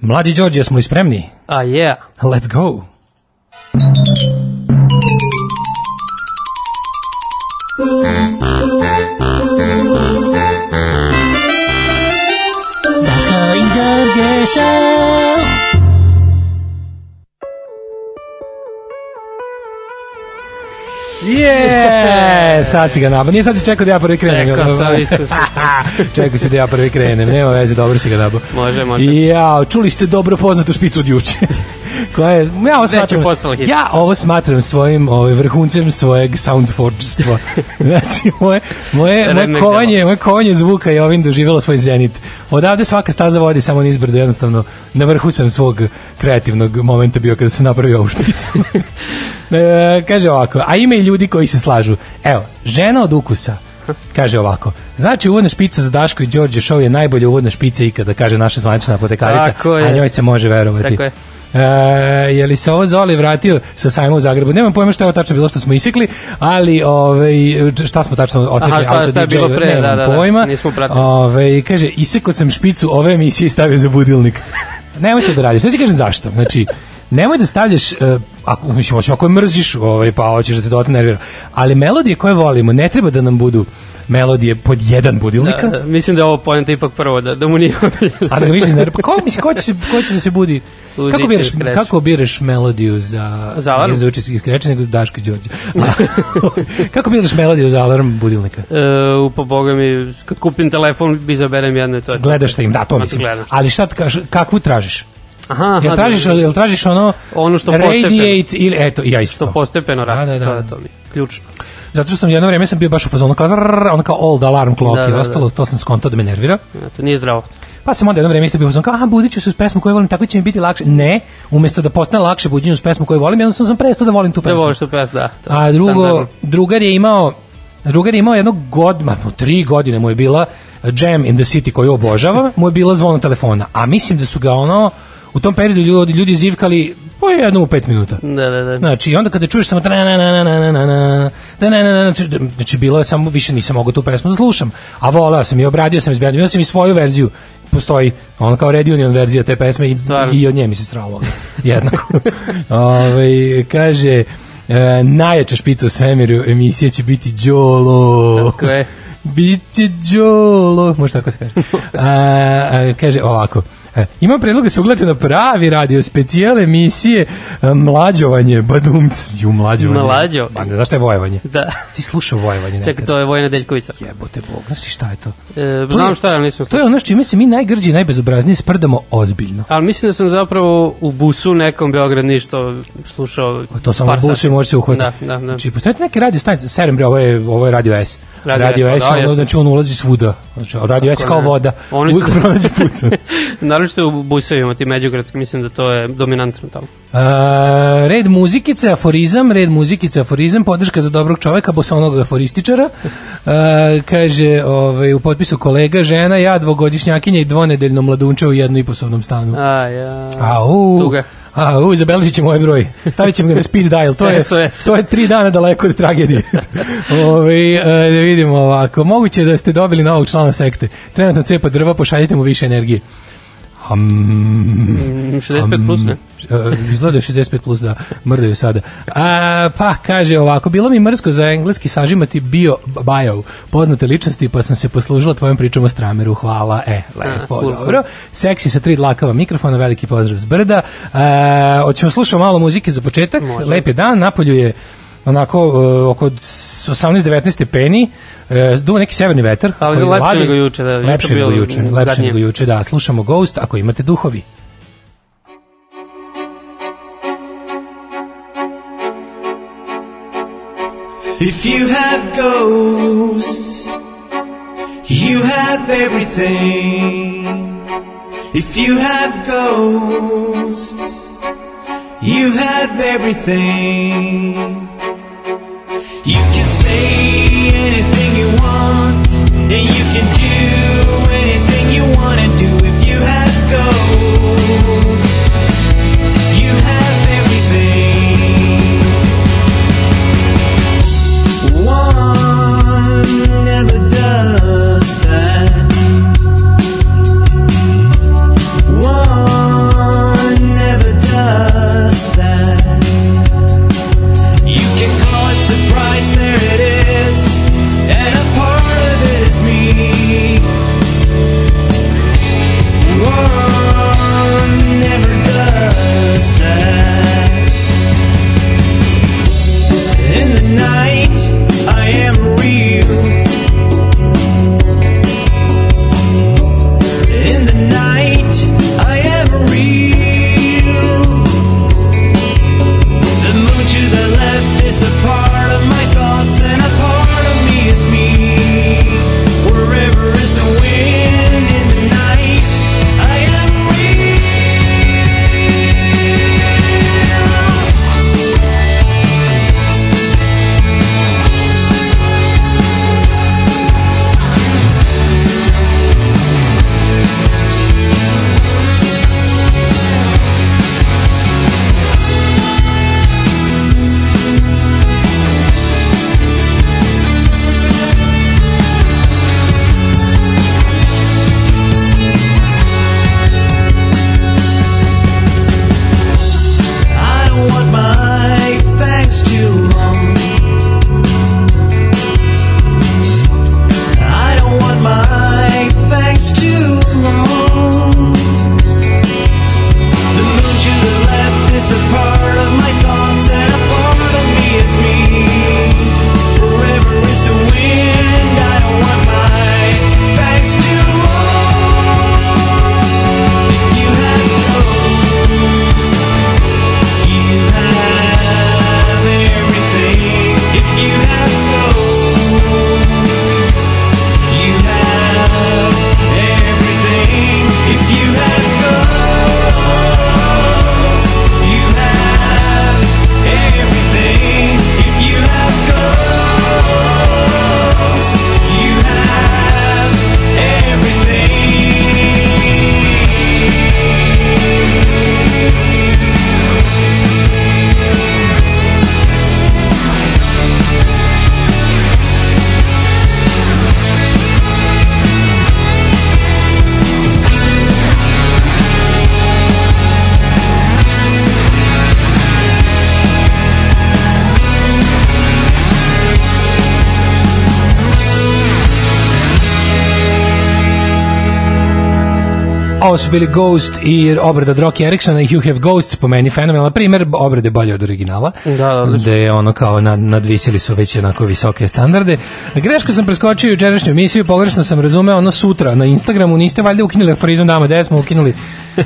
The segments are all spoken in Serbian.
Mladi Đorđe, smo li spremni? A yeah. Let's go. Je, sad si ga nabao. Nije sad si čekao da ja prvi krenem. Čekao sam iskusno. čekao si da ja prvi krenem. Nema veze, dobro si ga nabao. Može, može. Ja, čuli ste dobro poznatu špicu od juče. Koja je, ja ovo smatram, ja ovo smatram svojim ovaj, vrhuncem svojeg soundforgestva. znači, moje, moje, moje, kovanje, moje kovanje zvuka je ovim doživjelo svoj zenit. Odavde svaka staza vodi samo nizbrdo, jednostavno na vrhu sam svog kreativnog momenta bio kada sam napravio ovu špicu. e, kaže ovako, a ima i ljudi koji se slažu. Evo, žena od ukusa, Kaže ovako, znači uvodna špica za Daško i Đorđe show je najbolja uvodna špica ikada, kaže naša zvanična apotekarica, Tako je. a njoj se može verovati. Tako je. E, je li se ovo Zoli vratio sa sajma u Zagrebu? Nemam pojma šta je ovo tačno bilo što smo isikli, ali ovaj, šta smo tačno ocekli? Aha, šta- šta je bilo pre, Nemam da, da, da, pojma. nismo pratili. Ovaj, kaže, isekao sam špicu ove emisije i stavio za budilnik. Nemoj to da radiš. Sad ti kažem zašto. Znači, nemoj da stavljaš, uh, ako, mislim, ako mrziš, ovaj, pa hoćeš da te dodatno nervira, ali melodije koje volimo ne treba da nam budu melodije pod jedan budilnika, Da, mislim da je ovo poenta ipak prvo, da, da mu nije. A da više iznervira. Pa ko, misli, ko, će ko će da se budi? Ludiće Kako biraš, skreč. kako biraš melodiju za... Za alarm? Za učinski skreč, nego Daško Đorđe. Kako biraš melodiju za alarm budilnika? E, upa boga mi, kad kupim telefon, izaberem jedno i to je. Gledaš šta im, da, to mislim. gledam. Ali šta, kažeš, kakvu tražiš? Aha, Jel aha, tražiš, da, da. jel tražiš ono... Ono što Radiate postepeno. ili, eto, i ja isto. Što postepeno Da, raste, da, da. to to mi. Ključno. Zato što sam jedno vreme sam bio baš u fazonu kao zrrr, ono kao old alarm clock Da, i da, da. ostalo, to sam skontao da me nervira. Eto, nije zdravo. Pa sam onda jedno vreme isto bio u fazonu kao, aha, budit ću se uz pesmu koju volim, tako će mi biti lakše. Ne, umesto da postane lakše buđenje uz pesmu koju volim, jednostavno sam prestao da volim tu Da pesmu. voliš tu pes, da. to A drugo, standardno. drugar je imao drugar je imao jedno godma, no, tri godine mu je bila Jam in the City koju obožava, mu je bila zvono telefona. A mislim da su ga ono, u tom periodu ljudi, ljudi zivkali po jednu u pet minuta. Da, da, da. Znači, onda kada čuješ samo tra na na na na na na na na na na znači, znači bilo je samo više nisam mogao tu pesmu da slušam. A voleo sam i obradio sam izbjadio, imao sam i svoju verziju. Postoji ono kao Red Union verzija te pesme i, Stvarno? i od nje mi se sralo jednako. Ovaj kaže e, najjača špica u svemiru emisija će biti Đolo. Tako je. Biće Đolo, može tako se kaže. A, a, kaže ovako, e, ima predlog da se uglede na pravi radio specijal emisije e, Mlađovanje, badumc, ju mlađovanje. Mlađo. Pa ne znaš šta je vojevanje? Da. Ti slušao vojevanje? Čekaj, to je Vojna Deljkovića. Jebote Bog, znaš šta je to? E, To znam je- šta je, ali nisam To je ono čime se mi najgrđi najbezobraznije sprdamo ozbiljno. Ali mislim da sam zapravo u busu nekom Beograd ništo slušao. To samo par busu i može se uhvatiti. Da, da, da. Znači, postoje neke radio stanice, serem bre, ovo je, ovo je Radio S. Radio Radio, S, S, da, ono, znači on ulazi svuda. Znači, Radio S kao voda. Oni Uvijek su- pronađe put. Naravno što je u busevima, ti međugradski, mislim da to je dominantno tamo. A, red muzikice, aforizam, red muzikice, aforizam, podrška za dobrog čoveka, bosonog aforističara. A, kaže, ovaj, u potpisu kolega, žena, ja, dvogodišnjakinja i dvonedeljno mladunče u jednoiposobnom stanu. A, ja. Au, Tuga. Au, zabeležit ćemo ovaj broj. Stavit ćemo ga na speed dial. To je, SOS. to je tri dana daleko od tragedije. Ove, e, da vidimo ovako. Moguće da ste dobili novog člana sekte. Trenutno cepa drva, pošaljite mu više energije. Mm, 65 plus, ne? Uh, izgleda je 65 plus da mrdaju sada. A, pa, kaže ovako, bilo mi mrsko za engleski sažimati bio bio poznate ličnosti, pa sam se poslužila tvojom pričom o strameru. Hvala. E, lepo, A, cool, dobro. Seksi sa tri dlakava mikrofona, veliki pozdrav s brda. A, hoćemo slušati malo muzike za početak. Može. Lep je dan, napolju je onako uh, oko 18-19 stepeni, uh, duva neki severni vetar. Ali koji lepše vladi- nego juče, da, Lepše nego juče, lepše nego juče, da. Slušamo Ghost, ako imate duhovi. If you have ghosts, you have everything. If you have ghosts, you have everything. You can say anything you want, and you can do anything you want to do. If you have ghosts, you have everything. One never does night su bili Ghost i obrada Droki Eriksona i You Have Ghosts, po meni fenomenalna primer, obrade bolje od originala. Da, odlično. Da je ono kao nad, nadvisili su već onako visoke standarde. Greško sam preskočio jučerašnju emisiju, pogrešno sam razumeo ono sutra na Instagramu, niste valjda ukinuli aforizam dama, gde smo ukinuli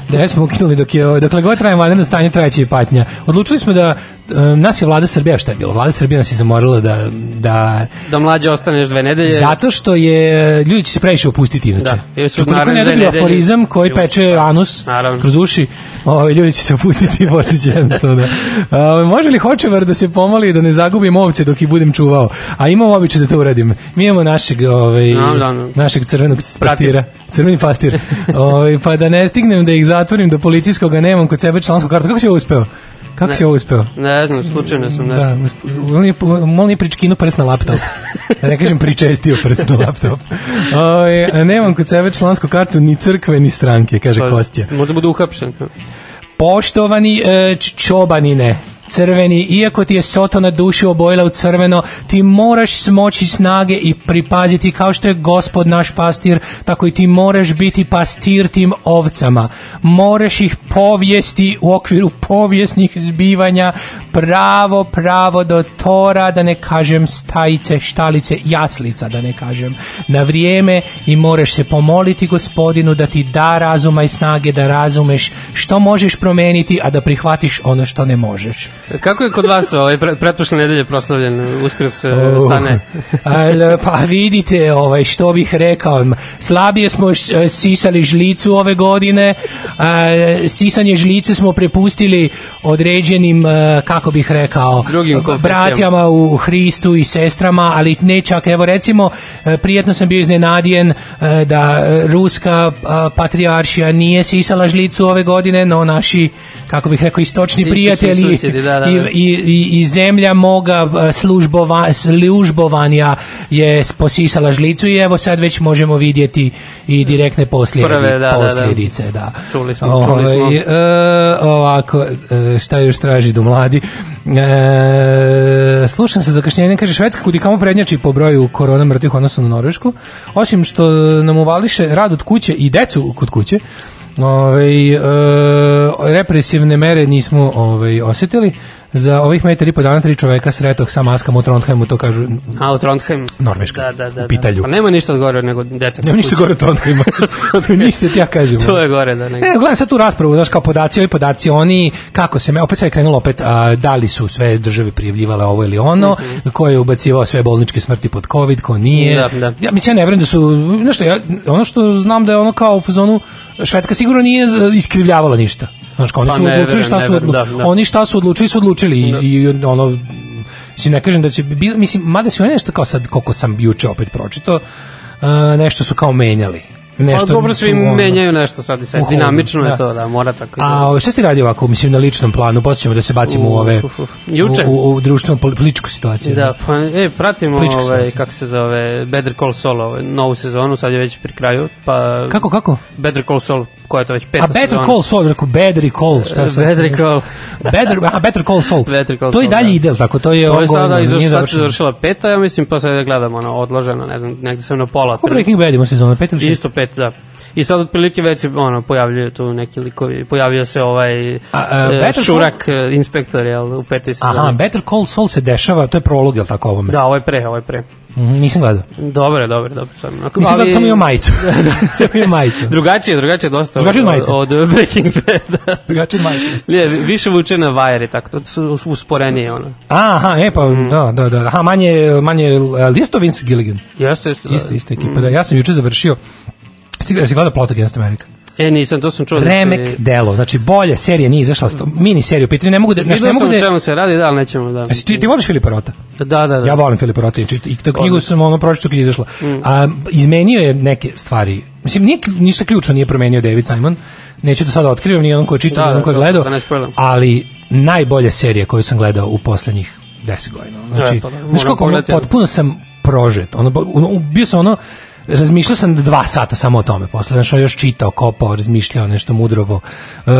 gde smo ukinuli dok je, dokle god traje vanredno stanje trajeće i patnja. Odlučili smo da um, nas je vlada Srbija, šta je bilo? Vlada Srbija nas je zamorila da, da Da mlađe ostane još dve nedelje. Zato što je ljudi će se previše opustiti inače. Da, jer su Ukoliko naredne ne nedelje- aforizam koji peče anus Naravno. kroz uši, ovaj, ljudi će se opustiti i počet će jednostavno. da. A, može li hočevar da se pomoli i da ne zagubim ovce dok ih budem čuvao? A imam običaj da to uradim. Mi imamo našeg, ovaj, Da, da, da. našeg crvenog Pratim. pastira. Crveni pastir. ovaj, pa da ne stignem da ih zatvorim do policijskog, a nemam kod sebe člansku kartu. Kako si ovo uspeo? Kako Ne. si ovo uspeo? Ne znam, slučajno sam nešto. Da, usp- on je, on je pričkinu prst na laptop. Da ne kažem pričestio prst na laptop. Oj, a nemam kod sebe člansku kartu ni crkve ni stranke, kaže Pa, Kostja. Možda bude uhapšen. Poštovani e, čobanine, crveni, iako ti je soto na duši obojila u crveno, ti moraš smoći snage i pripaziti kao što je gospod naš pastir, tako i ti moraš biti pastir tim ovcama. Moraš ih povijesti u okviru povijesnih zbivanja pravo, pravo do tora, da ne kažem stajice, štalice, jaslica, da ne kažem, na vrijeme i moraš se pomoliti gospodinu da ti da razuma i snage da razumeš što možeš promeniti, a da prihvatiš ono što ne možeš. Kako je kod vas ovaj pre, pretprošle nedelje proslavljen uskrs uh, Oh. stane? Al, pa vidite, ovaj, što bih rekao, slabije smo eh, sisali žlicu ove godine, a, sisanje žlice smo prepustili određenim, eh, kako bih rekao, Drugim bratjama u Hristu i sestrama, ali ne čak, evo recimo, prijetno sam bio iznenadijen da ruska patrijaršija nije sisala žlicu ove godine, no naši, kako bih rekao, istočni prijatelji da, da, i, da. i, i, i zemlja moga eh, službova, službovanja je posisala žlicu i evo sad već možemo vidjeti i direktne posljedi, Prve, da, da, da. posljedice. Da, Čuli smo, čuli smo. Ovaj, e, ovako, e, šta još traži do mladi? E, slušam sa zakašnjenjem, kaže Švedska kudi kamo prednjači po broju korona mrtvih odnosno na Norvešku, osim što nam uvališe rad od kuće i decu kod kuće, Ovaj, e, represivne mere nismo ovaj, osjetili. Za ovih metar i po dana tri čoveka sretog sa maskama u Trondheimu, to kažu A, u Trondheim. Norveška, Da, da, da. u pitalju. Da. Pa nema ništa gore nego deca. Nema ništa gore od Trondheima. ništa ti ja kažem. To je gore, da. Nego. Ne, gledam sad tu raspravu, znaš, kao podaci, ovi podaci, oni, kako se, me, opet sad je krenulo opet, a, da li su sve države prijavljivale ovo ili ono, ko je ubacivao sve bolničke smrti pod COVID, ko nije. Da, da. Ja mislim, ja ne verujem da su, znaš što, ja, ono što znam da je ono kao u fazonu, Švedska sigurno nije iskrivljavala ništa. Kao, oni Pa su ne odlučili šta ne su, verujem, odlu- da, da. oni šta su odlučili, su odlučili i, i ono, mislim, ne kažem da će, bi- mislim, mada su oni nešto kao sad, koliko sam juče opet pročito, nešto su kao menjali. Nešto Pa dobro, svi ono- menjaju nešto sad i sad. Dinamično da. je to, da, mora tako. A šta ste radi ovako, mislim, na ličnom planu? Posle ćemo da se bacimo u U, ove... uf, uf. Juče? U, u, u društvenu poli- političku situaciju. Da, pa e, pratimo Politička ovaj, situacija. kako se zove, Better Call Saul, ovaj, novu sezonu, sad je već pri kraju, pa... Kako, kako? Better Call Saul, koja je to već peta A Better sezona. Call Saul, rekao Better Call, šta sad? Better Call. Better, aha, Better Call Saul. Better Call to i Saul, dalje da. ide, tako? To je To je ongoing, sada izašla, sad se završila peta, ja mislim, pa sad da gledam, ono, odloženo, ne znam, negde sam na pola. Kako Breaking Bad ima sezona, pet ili? Isto pet, da. I sad otprilike već se ono, pojavljuju tu neki likovi. Pojavio se ovaj A, a, e, Better Šurak e, inspektor, jel, u petoj sezoni. Aha, Better Call Saul se dešava, to je prolog, jel tako ovome? Da, ovo je pre, ovo je pre. Mhm, nisam gledao. Dobre, dobre, dobro. Sam. Ako- Nisam ali- gledao, samo imao majicu. samo imao majicu. Drugačije, drugačije dosta Drugačije od od, majice. od Breaking Bada. Drugačije majicu. Nije, više vuče na vajeri, tako, to su usporenije, ono. Aha, e pa, Mm. da, da, da. Aha, manje, manje, ali isto Vince Gilligan. Jeste, jeste. da. Isto, isto ekipa. Da, ja sam juče završio, stigla si gleda Plot Against America. E, nisam, to sam čuo da Remek se... delo, znači bolje serija nije izašla, sto, mini serija, pitanje, ne mogu da, Vidio ne mogu da, čemu se radi, da, ali nećemo, da. Jesi ti, ti voliš Filipa Rota? Da, da, da. Ja volim Filipa Rota i i tu knjigu sam ono pročitao kad je izašla. Mm. A, izmenio je neke stvari. Mislim, nije, ništa ključno nije promenio David Simon. Neću da sada otkrivam ni onom ko je čitao, Da, ni onom ko je da, gledao. da ne spoilam. ali najbolja serija koju sam gledao u poslednjih 10 godina. Znači, E, pa da, ono, pogledati. potpuno sam prožet. Ono, ono, bio sam ono, razmišljao sam dva sata samo o tome posle, znaš, još čitao, kopao, razmišljao nešto mudrovo. E,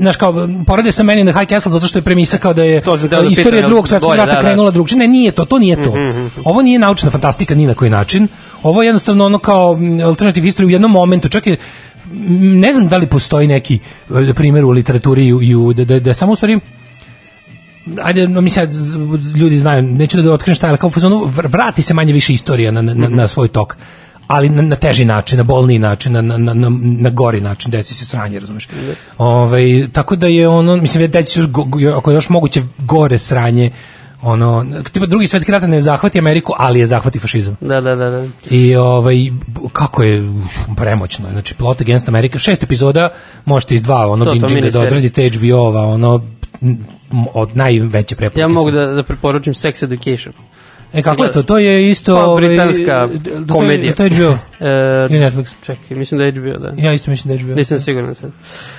znaš kao, porede sa meni na High Castle zato što je premisa kao da je To da istorija pitam, drugog svetskog rata da, da. krenula drugčije. Ne, nije to, to nije to. Ovo nije naučna fantastika ni na koji način. Ovo je jednostavno ono kao mm, alternative history u jednom momentu. Čak je mm, ne znam da li postoji neki e, primjer u literaturi i u- da, da, da samo u stvari ajde, no, mislim, ljudi znaju, neću da otkrijem šta je, ali kao u fazonu, vr- vrati se manje više istorija na, na, na, na svoj tok ali na, na teži način, na bolniji način, na, na, na, na, gori način, desi se sranje, razumeš. Ovaj, tako da je ono, mislim, desi se još, go, ako je još moguće gore sranje, ono, tipa drugi svetski rat ne zahvati Ameriku, ali je zahvati fašizam. Da, da, da, da. I ovaj kako je uf, premoćno. Znači Plot Against America, šest epizoda, možete iz dva, ono To, to, binge da odradite HBO-ova, ono od najveće preporuke. Ja mogu da, da preporučim Sex Education. E kako je to? To je isto Pa, ovaj, britanska d- d- komedija. To je, to je HBO. E, Ili Netflix. čekaj, mislim da je HBO, da. Ja isto mislim da je HBO. Nisam siguran sad.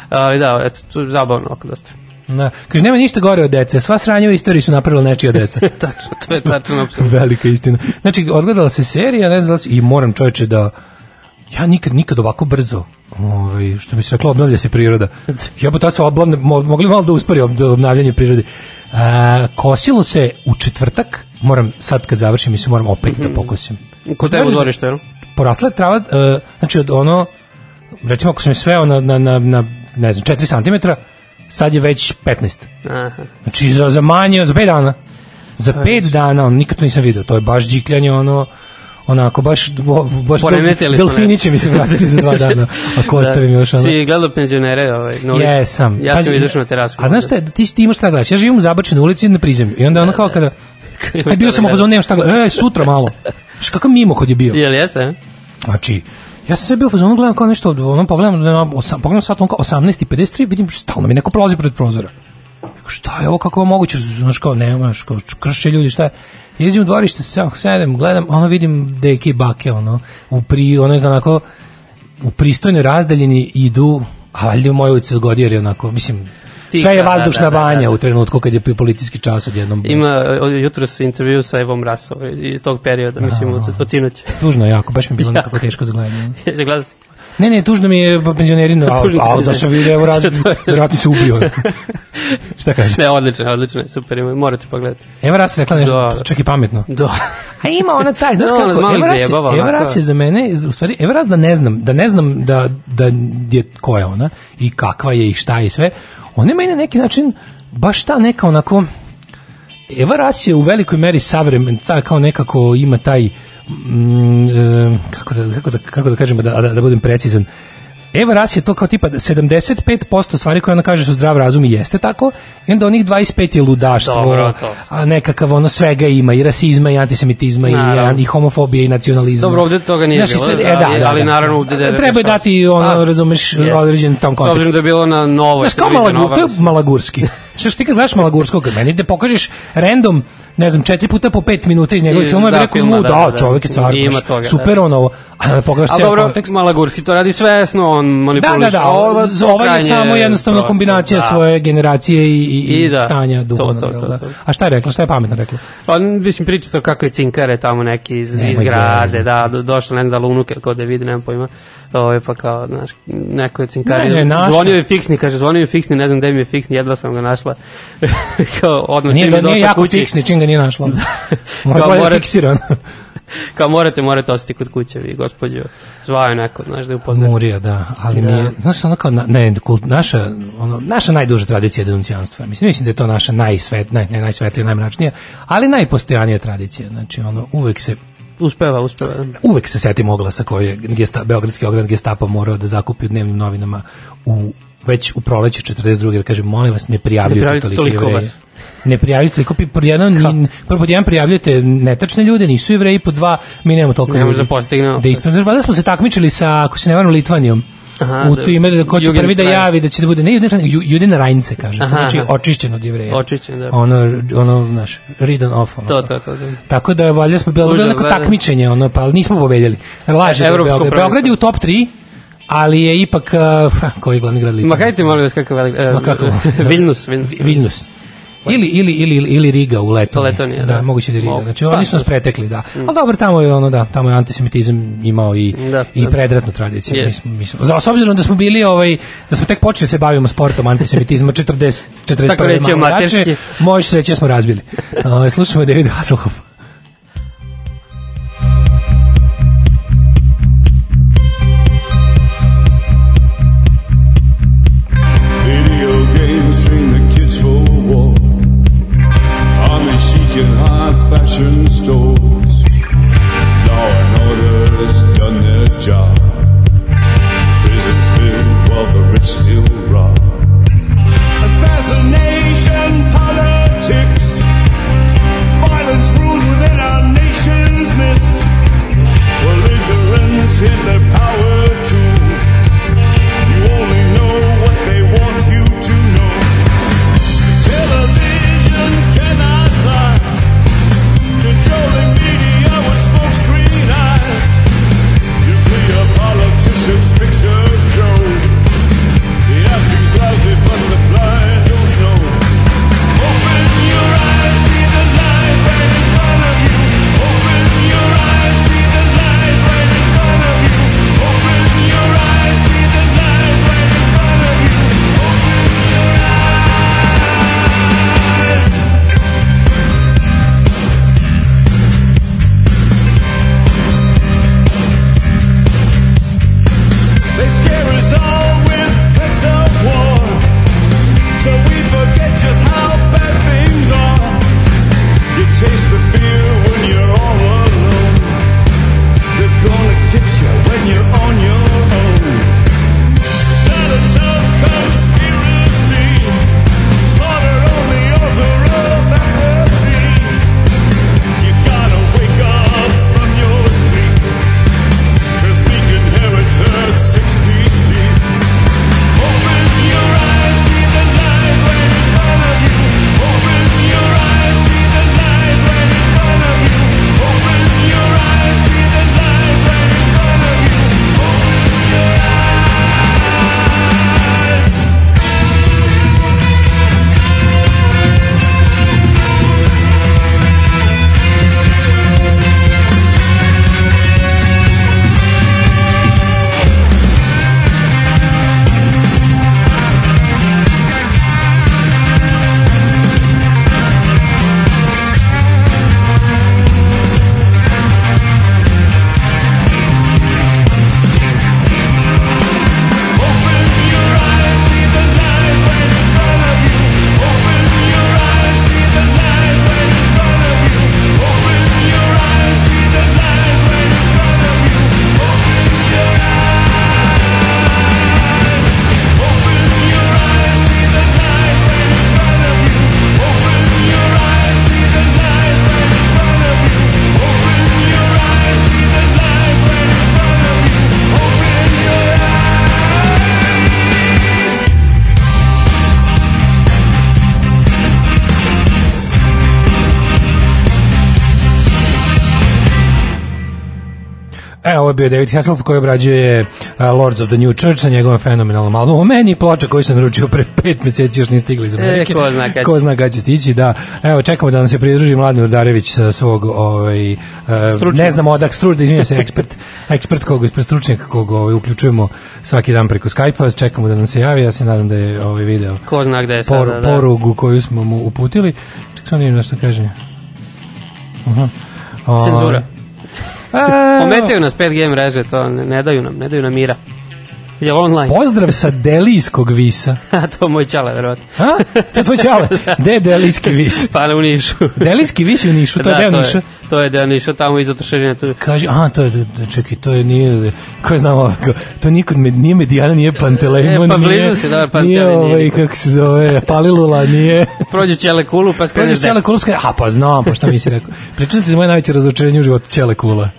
Ali da, eto, tu je zabavno oko dosta. Da. Kaže, nema ništa gore od dece. Sva sranja u istoriji su napravila nečija deca. Tačno, to je tačno apsolutno. Velika istina. Znači, odgledala se serija, ne znam da i moram čoveče da ja nikad, nikad ovako brzo ovaj, što bi se reklo, obnavlja se priroda. Ja bi ta se oblavne, mo- mogli malo da uspori ob- obnavljanje prirode. A, kosilo se u četvrtak, moram sad kad završim, mislim, moram opet da pokosim. Kod tebe u dvorištu, jel? Porasla je trava, e, znači od ono, recimo ako sam je sveo na, na, na, na ne znam, 4 cm, sad je već 15. Aha. Znači za, za manje, za 5 dana. Za 5 dana, on nikad to nisam video. To je baš džikljanje, ono, onako, baš, baš Poremetili smo delfini će mi se vratiti za dva dana, ako ostavim još ono. Si gledao penzionere ovaj, na ulici? Jesam. Ja Pazi, sam izašao na terasu. A znaš šta, ti, ti imaš šta gledaš, ja živim u zabačenoj ulici na prizemlju. I onda ono kao kada, Imaš aj bio šta sam da u fazonu, nemam šta gledati, e, sutra malo. Znaš kakav mimohod je bio. Jel jeste, a? Znači, ja sam sve bio u fazonu, gledam kao nešto, ono, pogledam, pogledam sat, on kao 18.53, vidim stalno mi neko prolazi pred prozora. Rekao, šta je ovo, kako ovo moguće, znaš kao, nema, znaš kao, kršće ljudi, šta je. Jezim u dvorište, se, sedem, gledam, ono vidim deke i bake, ono, u pri, ono je onako, u pristojnoj razdaljini idu, a valjda u mojoj ulici se dogodio jer je onako, mislim, sve je da, vazdušna da, da, banja da. u trenutku kad je policijski čas odjednom. Ima o, jutros intervju sa Evom Rasov iz tog perioda, mislim, od, od sinoć. Tužno jako, baš mi je bilo nekako teško za gledanje. Ne, ne, tužno mi je penzioneri, a, a, da se vidi, evo, je- vjerojatno se ubio. Šta kaže? Ne, odlično, odlično, super, morate pogledati. Eva Ras je rekla nešto, Da, da. čak i pametno. Da. A ima ona taj, znaš Da, ona kako, Eva Ras, je, Eva. Ras je za mene, u stvari, Eva Ras da ne znam, da ne znam da, da je, ko je ona i kakva je i šta je i sve, ona ima i na neki način baš ta neka onako, Eva Ras je u velikoj meri savremen, ta kao nekako ima taj mm, e, kako, da, kako, da, kako da kažemo da, da, da budem precizan Eva Ras je to kao tipa da 75% stvari koje ona kaže su zdrav razum i jeste tako, i onda onih 25 je ludaštvo, Dobro, to. a nekakav ono svega ima i rasizma i antisemitizma i, Naravno. i homofobije i nacionalizma. Dobro, ovde toga nije Znaš, i bilo, sve- da, e, da, ali- da, ali da. naravno ovde da- Treba je dati ono, A, razumeš, jeste. određen tom S obzirom kontekst. da je bilo na novoj Znaš, kao Malagur, to je Malagurski. Što ti kad gledaš Malagurskog, kad meni da pokažeš random, ne znam, četiri puta po pet minuta iz njegovih filmova, da, da, rekao, filma, mu, da, da, da, da. čovjek je car, super da. on ovo, a da pogledaš cijel dobro, kontekst. Malagurski to radi svesno, on Da, manipuliše. da, da, ovo, to ovo je samo jednostavno prosto, kombinacija da. svoje generacije i, i, i da, stanja to, duhovnog. to, jel to, da? to. A šta je rekla, šta je pametno rekla? Pa, mislim, pričao kako je cinkare tamo neki iz, iz grade, da, do, došlo, ne znam da li unuke, kao da vidi, nemam pojma. Ovo pa kao, znaš, neko je cinkari. Ne, ne, zvonio je fiksni, kaže, zvonio je fiksni, ne znam gde mi je fiksni, jedva sam ga našla. kao, odmah Nije, čim da, je nije došla jako kući, fiksni, čim ga nije našla. Mora Kao bolje mora- fiksiran. kao morate, morate ostati kod kuće, vi, gospođo. Zvao je neko, znaš, da je upoznat. Murija, da, ali Da. mi je, znaš, ono kao, na, ne, kult, naša, ono, naša najduža tradicija je denuncijanstva. Mislim, mislim da je to naša najsvet, naj, ne, najsvetlija, najmračnija, ali najpostojanija tradicija. Znači, ono, uvek se, Uspeva, uspeva. uvek se setim oglasa koji je gesta, Beogradski ogran gestapa morao da zakupi u dnevnim novinama u već u proleće 42. jer kaže, molim vas, ne prijavljujte, Ne prijavljujte toliko, toliko jevreja. Ne prijavljujte toliko, pod jedan, ni, prvo pod jedan prijavljujete netačne ljude, nisu jevreji, pod dva, mi nemamo toliko Ne ljudi. da postignemo. Da ispred, znaš, valjda smo se takmičili sa, ako se ne varam, Litvanijom. Aha, u da- to ime da ko će prvi da javi da će da bude ne Juden Ju- Juden se kaže to Aha, znači aha. očišćen od jevreja Očišćen, da. ono ono znaš ridden off ono. To, to, to, da. tako da valjda smo bilo, Užas, neko da, takmičenje ono pa nismo pobedili laže da Beograd. Beograd je u top 3 ali je ipak uh, koji je glavni grad Litve Ma hajte molim vas kakav velik... e, Ma kako? Vilnus, Vilnus. Viljnus Ili, ili, ili, ili Riga u Letoniji. Letonija, da. da. moguće da je Riga. Mogu. Znači, oni su nas pretekli, da. Ali dobro, tamo je ono, da, tamo je antisemitizam imao i, Da, i da. predratnu tradiciju. Jest. Mi smo, mi smo, za, s obzirom da smo bili, ovaj, da smo tek počeli da se bavimo sportom antisemitizma 40, 41. Tako reći, amaterski. jače, Možeš reći smo razbili. Uh, slušamo David Hasselhoff. Bio je David Hasselhoff koji obrađuje uh, Lords of the New Church sa njegovom fenomenalnom albumom. Meni ploča koju sam naručio pre pet meseci još nije stigla iz Amerike. ko zna kad će. Ko zna kad će stići, da. Evo, čekamo da nam se pridruži Mladen Urdarević sa svog, ovaj, uh, Stručnjak. ne znam odak, struč, izvinjam se, ekspert, ekspert kog, stručnjak kog ovaj, uključujemo svaki dan preko Skype-a, čekamo da nam se javi, ja se nadam da je ovaj video Ko zna gde je por, sada, da. porugu koju smo mu uputili. Ček sam vidim nešto kaže. Aha. Ovaj, Cenzura. Ometaju nas 5G mreže, to ne, ne daju nam, ne daju nam mira. Je online? Pozdrav sa Delijskog visa. A to je moj čale, verovatno. A? To je tvoj čale. Gde je Delijski vis? Pa u Nišu. Delijski vis je u Nišu, to je deo Niša. to je deo Niša, tamo iza trošarine. Tu. Kaže, a, to je, da, da, čekaj, to je, nije, ko je znamo, to nikod, med, nije Medijana, nije Pantelejmon, E, pa nije, si, da, nije, ovaj, kako se zove, Palilula, nije, Prođe ćele kulu, pa skreneš Ćele desno. Kula, skreneš, a pa znam, pa šta mi si rekao. Pričam ti za moje najveće razočarenje u životu, Ćele Kula.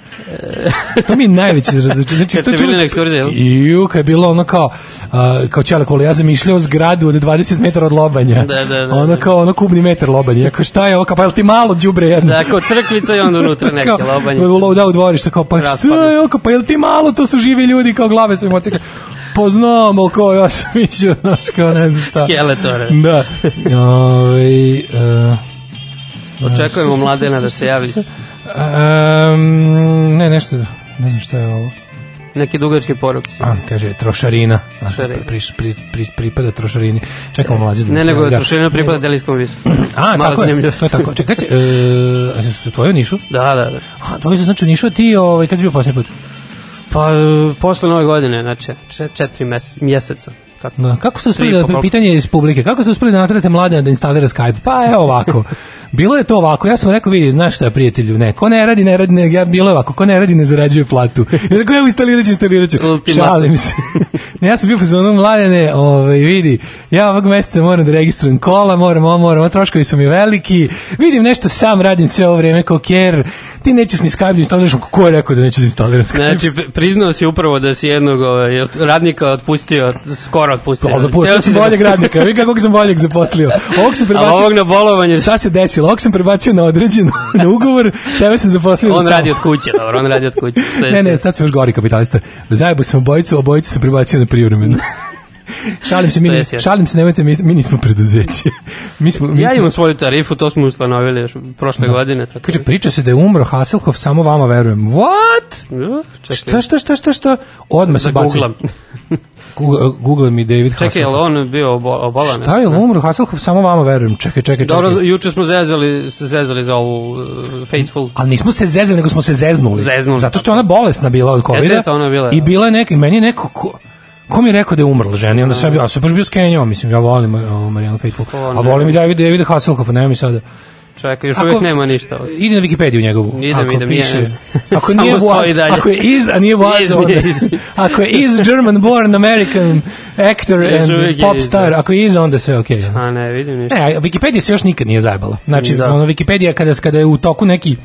To mi je najveće razočarenje. Znači, Kad ste bili na ekskurziji, jel? Ju, kad je bilo ono kao, a, kao Kula, ja zamišljao zgradu od 20 metara od lobanja. Da, da, da, Ono da. kao, ono kubni metar lobanja. Ja kao, šta je ovo, kao, pa jel ti malo đubre jedno? Da, kao crkvica i onda unutra neke Kao, lobanje. u- Da, u dvorište, kao, pa šta je ovo, kao, pa jel ti malo, to su živi ljudi, kao glave su im ocekle. Pa znam, ali kao, ja sam mislio, znaš, kao, ne znam šta. Skeletore. Da. Ove, uh, Očekujemo mladena da se javi. um, ne, nešto, ne znam šta je ovo. Neki dugački poruk. A, kaže, trošarina. A, Trošarina. pri, pri, pri, pripada trošarini. Čekamo mlađe. da Ne, nego. Da. trošarina pripada delijskom visu. A, Malo tako je. zanimljivo. To je tako. Čekaj, e, a su tvoje u Nišu? Da, da, da. A, tvoje su znači u Nišu, a ti, ovaj, kad si bio posljednji put? Pa, posle nove godine, znači, če- četiri mes, mjeseca. Tako. Da. Kako ste uspeli, da, pitanje iz publike, kako ste uspeli da natrate mlade da instalira Skype? Pa evo ovako, bilo je to ovako, ja sam rekao, vidi, znaš šta prijatelju, ne, ko ne radi, ne radi, ne, ja, bilo je ovako, ko ne radi, ne zarađuje platu. Ja rekao, evo instalirat ću, instalirat ću. Šalim se. ne, ja sam bio pozvano mladene, ovaj, vidi, ja ovog meseca moram da registrujem kola, moram, ovo, moram, ovo, troškovi su mi veliki, vidim nešto sam radim sve ovo vreme kao kjer, ti nećeš ni Skype da instaliraš, ko je rekao da nećeš da instaliraš Skype? Znači, pri- priznao si upravo da si jednog ovaj, radnika otpustio, skoro otpustio. Pa, zapustio Hteo sam da- boljeg radnika, vidi kako sam boljeg zaposlio. Ovog sam A prebacio, ovog na bolovanje, Šta se desilo? Ovog sam prebacio na određeno, na ugovor, tebe sam zaposlio za on radi od kuće, dobro, on radi od kuće. Ne, ne, sad? sad sam još gori kapitalista. Zajebu sam obojicu, obojicu sam prebacio na privremeno. šalim se, mi, Šta je nis- sjajno? šalim se, nemojte, mi, mi nismo preduzeće. Mi smo, mi Ja smo, imam svoju tarifu, to smo ustanovili još prošle godine. Tako Kaže, da- priča se da je umro Hasselhoff, samo vama verujem. What? Da, čekaj, Šta, šta, šta, šta, šta? Odmah se da baci. googlam. Google, mi David Čekaj, je Hasselhoff. on bio obo- obolan? Šta je umro Hasselhoff, samo vama verujem. Čekaj, čekaj, čekaj. Dobro, juče smo zezali, se zezali za ovu uh, Faithful. Ali nismo se zezali, nego smo se zeznuli. Zeznuli. Zato što je ona bolesna bila od covida. jeste, ona bila, I da. bila je neki, meni je neko, ko, ko mi je rekao da je umrla žena? I onda sam ja bio, a sam baš bio skenjao, mislim, ja volim uh, Marianu Faithful. To A volim i David, Davida Hasselhoffa, nema mi sada. Čekaj, još Ako- uvijek nema ništa. Ide na Wikipediju njegovu. Idem, ako idem, piše, idem. Ako nije was, ako je iz, a nije was, Iz, onda, ako je iz German born American actor Još and pop star, da. ako je iz, onda sve okej. A ne, vidim ništa. Ne, a Wikipedia se još nikad nije zajebala. Znači, Da. ono, Wikipedia kada, kada je u toku neki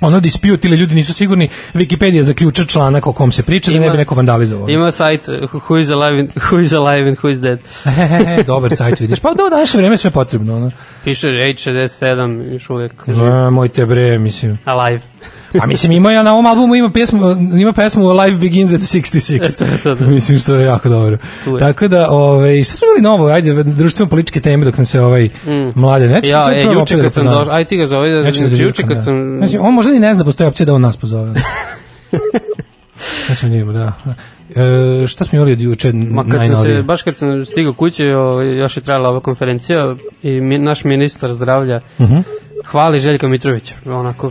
ono dispute ili ljudi nisu sigurni, Wikipedia zaključa članak o kom se priča da ne Ima- bi neko vandalizovao. Ima sajt uh, who is alive and, who is alive and who is dead. Dobar sajt vidiš. Pa do današnje vreme sve potrebno. Ono. Piše H67 još uvijek živ. A, moj te bre, mislim. alive. A mislim ima ja na ovom albumu ima pesmu ima pesmu Life Begins at 66. To je to, da. mislim što je jako dobro. Je. Tako da, ovaj šta smo imali novo? Ajde, društveno političke teme dok nam se ovaj mlade neće. Mm. Ja, e, juče kad sam došao, aj ti ga zove, da znači juče kad da. sam... Znači, on možda ni ne zna, postoji opcija da on nas pozove. Sad ćemo njima, da. E, šta smo imali od juče Ma kad sam se, najnovije? baš kad sam stigao kuće, ovaj, još je trajala ova konferencija i mi, naš ministar zdravlja Mhm. hvali Željka Mitrovića, onako,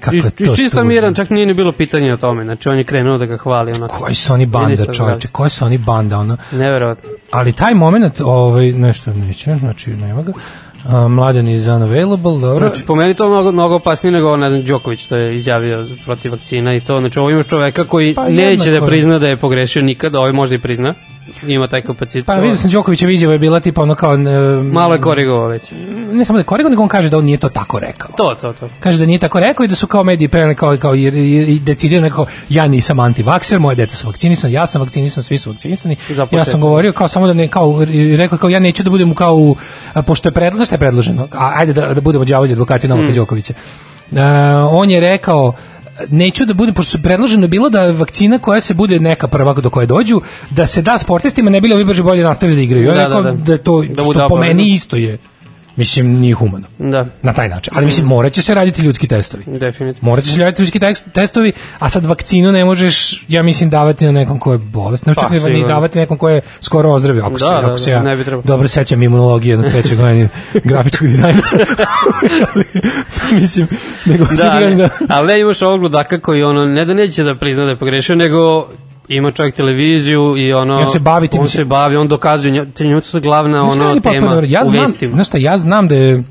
Kako je to iz čista tužno. miran, čak nije ni bilo pitanje o tome, znači on je krenuo da ga hvali, onako, Koji su oni banda, čoveče, koji su oni banda, ono. neverovatno. Ali taj moment, ovaj, nešto neće, znači nema ga. A, mladen is unavailable, dobro. Znači, po meni to mnogo, mnogo opasnije nego, ne znam, Đoković što je izjavio protiv vakcina i to, znači ovo imaš čoveka koji Pa neće da prizna da je pogrešio nikada, ovaj možda i prizna, ima taj kapacitet. Pa vidio sam Đokovića izjava je bila tipa ono kao... e, Malo je korigovao već. Ne samo da je korigo, nego on kaže da on nije to tako rekao. To, to, to. Kaže da nije tako rekao i da su kao mediji preneli kao, kao i, i, i decidirano nekako, ja nisam antivakser, moje deca su vakcinisani, ja sam vakcinisan, svi su vakcinisani. Ja sam govorio kao samo da ne, kao, rekao kao ja neću da budem kao, pošto je predloženo, šta je predloženo, a, ajde da, da budemo đavolji advokati Novaka Hmm. Đokovića. E, on je rekao, neću da budem, pošto su predloženo bilo da vakcina koja se bude neka prva do koje dođu, da se da sportistima, ne bili ovi brže bolje nastavili da igraju. Ja Da, rekao da, da, da. to, Da što po meni isto je, mislim, nije humano. Da, Na taj način. Ali mislim, morat će se raditi ljudski testovi. definitivno. Morat će se raditi ljudski testovi, a sad vakcinu ne možeš, ja mislim, davati na nekom ko je bolest. Ne Pa, čak ni- davati nekom ko je skoro ozdravio, ako, Da, se, da, ako da, se ja ne bi trebalo. dobro sećam imunologije na trećoj godini grafičkog dizajna. mislim, nego da, ne, da, ali ne imaš ovog ludaka koji ono, ne da neće da prizna da je pogrešio, nego ima čovjek televiziju i ono I on se bavi tim, on se bavi, on dokazuje te nju su glavna ono potpuno tema dobro? ja u znam, vestima. znaš šta, ja znam da je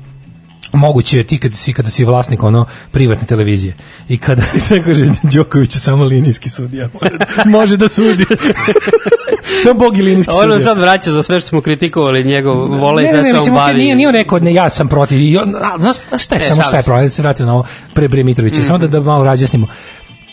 moguće ti kad si kada si vlasnik ono privatne televizije i kada sve kaže Đoković je samo linijski sudija može, može da sudi samo bog i linijski A ono sudija sad vraća za sve što smo kritikovali njegov vole i ne, ne, ne, se mislim, bavi. nije, nije on rekao, ne, ja sam protiv. I on, a, znaš, šta je, E, samo šta je se. problem, da se vratimo na ovo pre Bre Mitrovića, samo Mm. da, da malo razjasnimo.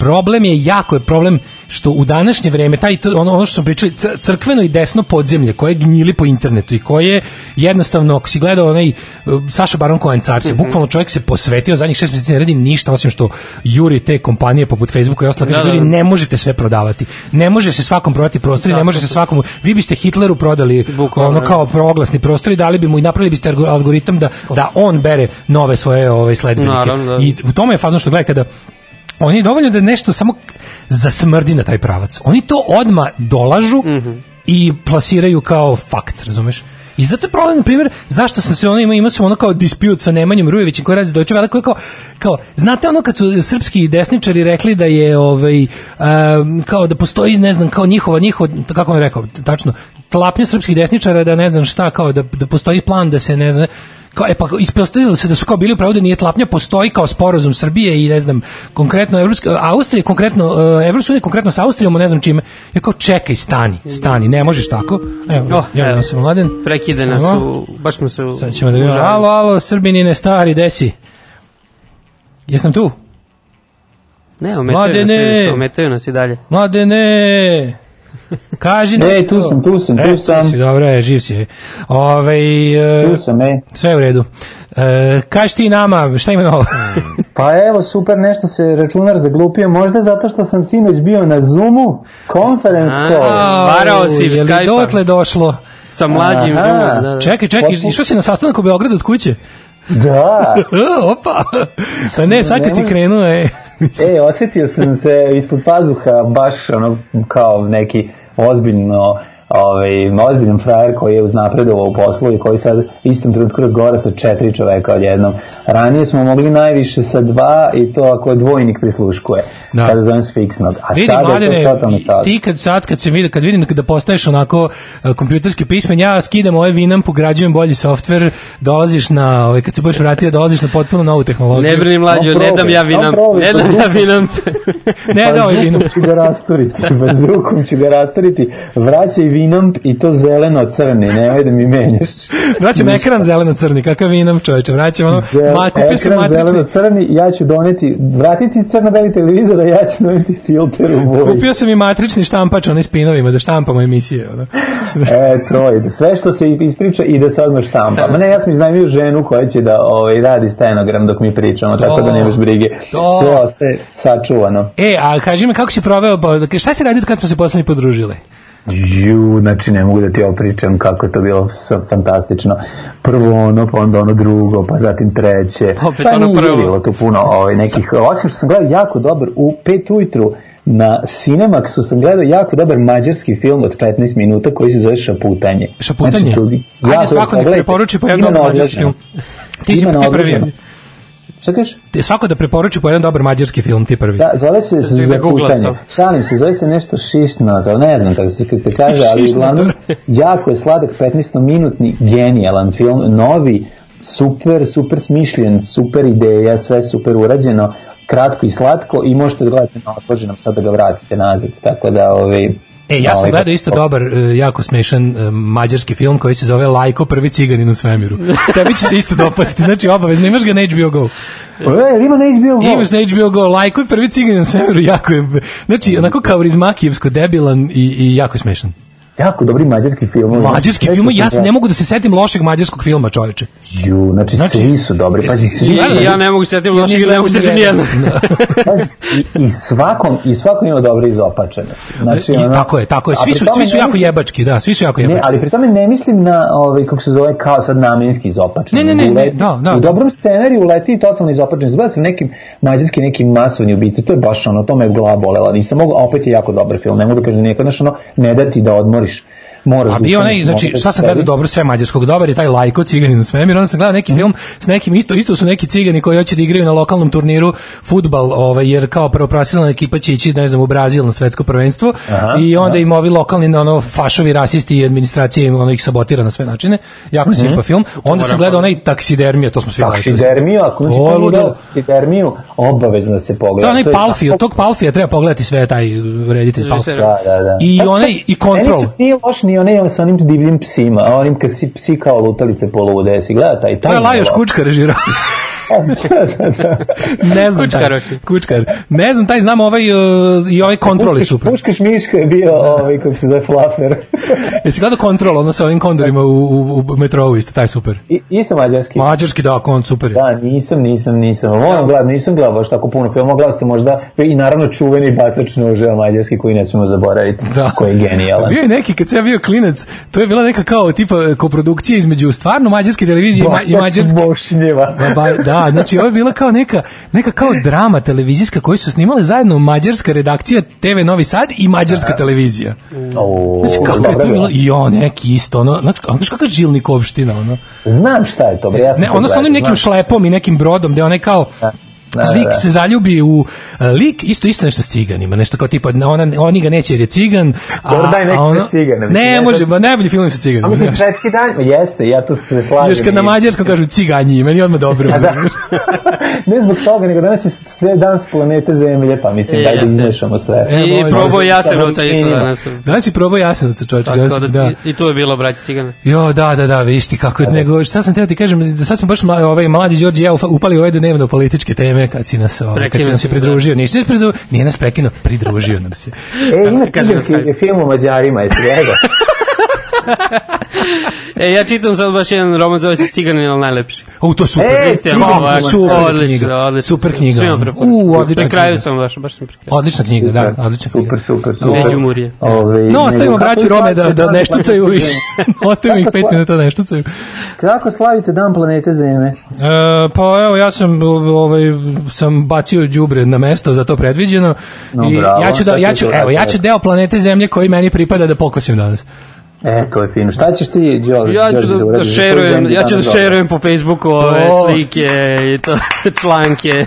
Problem je jako je problem što u današnje vreme taj ono ono što smo pričali crkveno i desno podzemlje koje gnjili po internetu i koje jednostavno ako si gledao onaj uh, Saša Baron Cohen car se bukvalno čovjek se posvetio zadnjih šest mjeseci ne radi ništa osim što juri te kompanije poput Facebooka i ostalo kaže Da, da, ljudi da. ne možete sve prodavati ne može se svakom prodati prostor i ne može se svakom vi biste Hitleru prodali Bukvalno, ono da. kao proglasni prostor i dali bi mu i napravili biste algo- algoritam da da on bere nove svoje ove sledbenike. Naravno, da. I u tome je fazno što gledaj kada oni dovoljno da nešto samo zasmrdi na taj pravac. Oni to odma dolažu Mhm. i plasiraju kao fakt, razumeš? I zato je problem, na primjer, zašto sam se ono imao, imao sam ono kao disput sa Nemanjom Rujevićem koji radi za Deutsche Welle, koji kao, kao, znate ono kad su srpski desničari rekli da je ovaj, um, kao da postoji, ne znam, kao njihova, njihova, kako on je rekao, tačno, tlapnja srpskih desničara da ne znam šta, kao da, da postoji plan da se ne znam, kao, e pa ispostavilo se da su kao bili u pravu da nije tlapnja, postoji kao sporazum Srbije i ne znam, konkretno Evropska, Austrije, konkretno, Evropska unija, konkretno sa Austrijom, ne znam čime. Ja kao, čekaj, stani, stani, ne možeš tako. Evo, Oh, ja evo. sam mladen. Prekide nas u, baš smo se u, Sad ćemo da užalili. Alo, alo, Srbinine stari, desi. Jesam tu? Ne, ometaju nas, Mladene! ometaju nas i dalje. Mladene! Kaži nešto. E, tu sam, tu sam, tu E, sam. si, dobro, je, živ si. Ove, Tu sam, e. sve je u redu. E, kaži ti nama, šta ima novo? Pa evo, super, nešto se računar zaglupio, možda zato što sam sinoć bio na Zoomu, conference A, call. varao si Je li Skype-a. dotle došlo? Sa mlađim da, da. Čekaj, čekaj, išao si na sastanak u Beogradu od kuće? Da, E, Opa! Pa ne, sad kad si krenuo, e, e, osjetio sam se ispod pazuha baš ono kao neki ozbiljno ovaj, ozbiljan frajer koji je uznapredovao u poslu i koji sad istom trenutku razgovara sa četiri čoveka odjednom. Ranije smo mogli najviše sa dva i to ako je dvojnik prisluškuje, Da. kada zovem s fiksnog. A Vidi, sada je to totalno kao. ti kad sad, kad se vidi, kad vidim da postaješ onako e, kompjuterski pismen, ja skidam ovaj Winamp, ugrađujem bolji softver, dolaziš na, ovaj, kad se budeš vratio, dolaziš na potpuno novu tehnologiju. Ne brini mlađo, No, ne dam ja no, vinam, probaj, ne pa dam ja vinam. ne, da, ovaj Bazukom Winamp. ću ga rasturiti, bazukom ću ga rasturiti, vraćaj Winamp i to zeleno-crni, nemoj da mi menjaš. Vraćam ekran zeleno-crni, kakav Winamp čoveče, vraćam ono, Zel- ma, kupio sam ekran matrični, zeleno-crni, ja ću doneti, vratiti crno-beli televizor, a ja ću doneti filter u boji. kupio sam i matrični štampač, onaj s pinovima, da štampamo emisije, ono. E, to je, sve što se ispriča i da se odmah štampa. Ma ne, ja sam iznajmio ženu koja će da ovaj, radi stenogram dok mi pričamo, tako da nemaš brige. To. Sve ostaje sačuvano. E, a kaži mi kako si proveo, pa, šta si radio kad smo se poslednji podružili? Ju, znači ne mogu da ti opričam kako je to bilo sa, fantastično. Prvo ono, pa onda ono drugo, pa zatim treće. Opet pa ono nije prvo. bilo tu puno ovaj, nekih, osim što sam gledao jako dobar, u pet ujutru na Cinemaxu sam gledao jako dobar mađarski film od 15 minuta koji se zove Šaputanje. Šaputanje? Znači, tu, Ajde, svako nek preporuči po jednom mađarski film. Ti si ti prvi. Šta kažeš? Ti svako da preporuči po jedan dobar mađarski film, ti prvi. Da, zove se da zakutanje. Šalim se, zove se nešto šišno, to ne znam kako se se kaže, ali uglavnom jako je sladak 15-minutni, genijalan film, novi, super, super smišljen, super ideja, sve super urađeno, kratko i slatko i možete da gledate na odloženom, sad da ga vratite nazad, tako da ovaj, E, ja sam ovaj, gledao isto dobar, e, jako smešan e, mađarski film koji se zove Lajko, prvi ciganin u svemiru. Tebi će se isto dopasti, znači obavezno, imaš ga na HBO Go. E, ima na HBO Go. Imaš na HBO Go, Lajko je prvi ciganin u svemiru, jako je, znači, onako kao rizmakijevsko, debilan i, i jako smešan. Jako dobri mađarski film. Mađarski film, ja se ne mogu da se setim lošeg mađarskog filma, čoveče. Ju, znači, Znači, svi su dobri. Pazi, jesi- svi, I, ja ne mogu setiti loših, nisam ne mogu setiti gledao nijedno. nijednog. pazi, i, svakom, i svakom ima dobre izopačenosti. Znači, I ono- tako je, tako je. Svi su, svi su ne jako mislim- jebački, da, svi su jako Ne, jebački. ali pri tome ne mislim na, ovaj, kako se zove, kao sad namenski izopačen. Ne, ne, ne, ne, da, da. U dobrom scenariju uleti i totalno izopačen. Zgleda sam nekim mađarski, nekim masovni ubice, to je baš ono, to me je glava bolela. Nisam mogu, a opet je jako dobar film, ne mogu da kažem znaš, ono, ne da ti da Moraš A da bio onaj, znači, moraš šta sam da gledao dobro sve mađarskog, dobar je taj Lajko ciganin u svemir, onda sam gledao neki film s nekim, isto, isto su neki cigani koji hoće da igraju na lokalnom turniru futbal, ovaj, jer kao prvoprofesionalna ekipa će ići, ne znam, u Brazil na svetsko prvenstvo Aha, i onda aha. im ovi lokalni ono, fašovi, rasisti i administracija im ono, ih sabotira na sve načine. Jako mm film. Onda sam gledao onaj taksidermija, to smo svi gledali. Taksidermiju, ako znači To nije taksidermiju, obavezno da se pogleda. To je onaj Palfi, od tog Palfija treba pogledati sve taj reditelj Palfi. Da, da, da. I onaj- i Control. Meni čak nije loš ni onaj sa onim divljim psima, a onim kad si psi kao lutalice polude, si gleda taj. To taj je Lajoš Kučkar režirao. ne znam taj. Kučkar. Ne znam taj, znam ovaj uh, i ovaj kontrol je super. Puškaš Miška je bio, ovaj, kako se zove, flafer. Jesi gledao kontrol, ono sa ovim kondorima u, u, u metrovu isto, taj super. I, isto mađarski. Mađarski da, kon super je. Da, nisam, nisam, nisam. Moram gledati, nisam gledao baš tako puno filmova, gledao sam možda i naravno čuveni bacač noževa mađarski koji ne smemo zaboraviti, Da. koji je genijalan. Bio je neki, kad sam ja bio klinac, to je bila neka kao tipa koprodukcija između stvarno mađarske televizije i, ma, i mađarske. Bošnjeva. Ba, da, znači ovo je bila kao neka, neka kao drama televizijska koju su snimale zajedno mađarska redakcija TV Novi Sad i mađarska televizija. O, Znači, kako je to bilo. I on neki isto, ono, znači, znaš kakva žilnikovština, ono. Znam šta je to, bre, ja sam ne, ono sa onim nekim šlepom i nekim brodom, gde onaj kao, da, lik da. se zaljubi u uh, lik isto isto nešto s ciganima nešto kao tipa ona oni ga neće jer je cigan a, Dobro, daj a ono, sa ciganima, ne može ba najbolji film sa A ciganima mislim, znaš. svetski dan, jeste, ja tu se slažem. još kad na mađarskom kažu ciganji meni je odmah dobro da. ne zbog toga, nego danas je sve dan s planete Zemlje, pa mislim, E, daj da izmešamo sve. E, I probao Jasenovca isto danas. Danas si probao Jasenovca, Tako da, da. i, tu je bilo braći cigana. Jo, da, da, da, vidiš ti kako je, nego, šta sam teo ti kažem, da sad smo baš ovaj, mlađi Đorđe ja upali ove dnevno političke teme kad si nas, ovaj, kad si nas je pridružio, nisi nas pridružio, nije nas prekinuo, pridružio nam se. E, ima Skype? film o Mađarima, jesi gledao? E, ja čitam sad baš jedan roman zove se Ciganin, ali najlepši. O, to je super. E, Kristijan kako Novak, super odlično, knjiga. odlično. Super knjiga. Svima preporučujem. U, odlična Na kraju knjiga. sam baš, baš sam pri kraju. Odlična knjiga, da, odlična knjiga. Super, super, super. Među Murije. Ove, No, ostavimo braću Rome da, da dan ne štucaju planete više. Ostavimo ih pet minuta da ne štucaju. Kako slavite dan planete Zemlje? E, pa evo ja sam ovaj sam bacio đubre na mesto za to predviđeno No, i bravo, ja ću da ja ću to evo ja ću deo planete Zemlje koji meni pripada da pokosim danas. E, to je fino. Šta ćeš ti, Đorđe? Ja ću da, da tvoj šerujem, ja ću da šerujem po Facebooku ove To. slike i to, članke.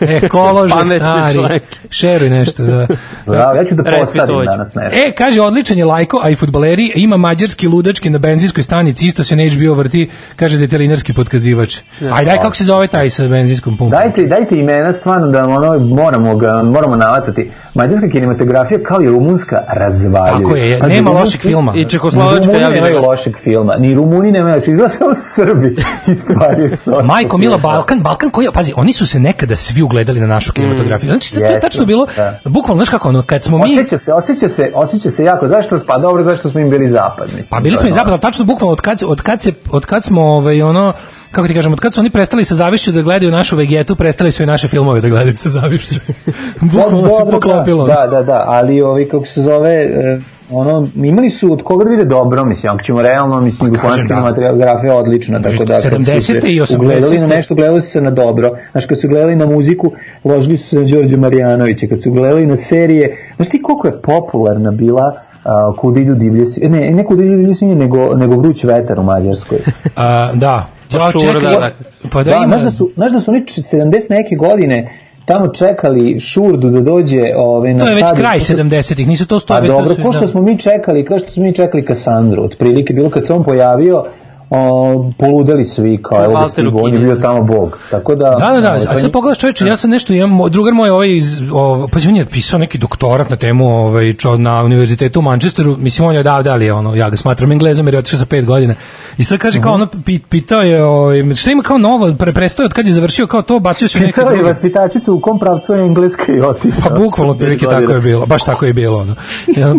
Ekolože Pametne stari. članke. Šeruj nešto, da. Bravo, ja ću da hoću. danas nešto. E, kaže, odličan je lajko, a i futbaleri, ima mađarski ludački na benzinskoj stanici, isto se na HBO vrti, kaže detelinarski podkazivač. Aj, daj, kako se zove taj sa benzinskom pumpom? Dajte, dajte imena stvarno da ono, moramo, ga, moramo navatati. Mađarska kinematografija kao i rumunska razvaljuju. Tako je, nema lošeg filma. I Rumuni ja bih rekao. lošeg filma, ni Rumuni nemaju lošeg, izgleda samo Srbi ispaljuju od Majko Mila. Balkan, Balkan koji, pazi, oni su se nekada svi ugledali na našu kinematografiju. Znači, to je tačno bilo, da. bukvalno, znaš kako, ono, kad smo mi... Osjeća se, osjeća se, osjeća se jako. Zašto? Pa dobro, zašto smo im bili zapad, mislim. Pa bili smo i zapravo tačno bukvalno od kad, od kad se od kad smo ovaj ono kako ti kažem, od kad su oni prestali sa zavišću da gledaju našu vegetu, prestali su i naše filmove da gledaju sa zavišću. bukvalno se dobro, poklopilo. Da, da, da, ali ovi, kako se zove, e, ono, imali su od koga da vide dobro, mislim, ako ćemo realno, mislim, Pa kažem, jugoslovenska da. kinematografija je odlična, tako da, kad su 70-te se i 80-te. ugledali na nešto, gledali su se na dobro, znaš, kad su gledali na muziku, ložili su se na Đorđe Marjanovića, kad su gledali na serije, znaš ti koliko je popularna bila a, kuda idu divlje svinje, ne, ne kuda idu divlje svinje, nego, nego vruć vetar u Mađarskoj. A, da. Pa Ja, čekaj, da, da. Pa da, Da, ima... znaš da su, znaš da su oni č- 70 neke godine tamo čekali Šurdu da dođe ove, na To je već stadion. kraj To su- 70-ih, nisu to Pa stoje. dobro, ko što smo mi čekali, kao što smo mi čekali Kasandru, otprilike bilo kad se on pojavio, o, poludeli svi kao evo stigu, on je bio tamo bog. Tako da, Da, da, da, ovaj, a sad pogledaš čoveče, ja sam nešto imam, drugar moj ovaj iz, o, pa on je pisao neki doktorat na temu ovaj, čo, na univerzitetu u Manchesteru, mislim on je odavde, ali je ono, ja ga smatram englezom jer je otišao sa pet godina. I sad kaže kao ono, pi- pitao je, ovaj, šta ima kao novo, pre, prestao od kad je završio kao to, bacio se u neke Pitao je druge. vaspitačicu u kom pravcu je engleska i otišao. Pa bukvalno otprilike tako je bilo, baš tako je bilo ono.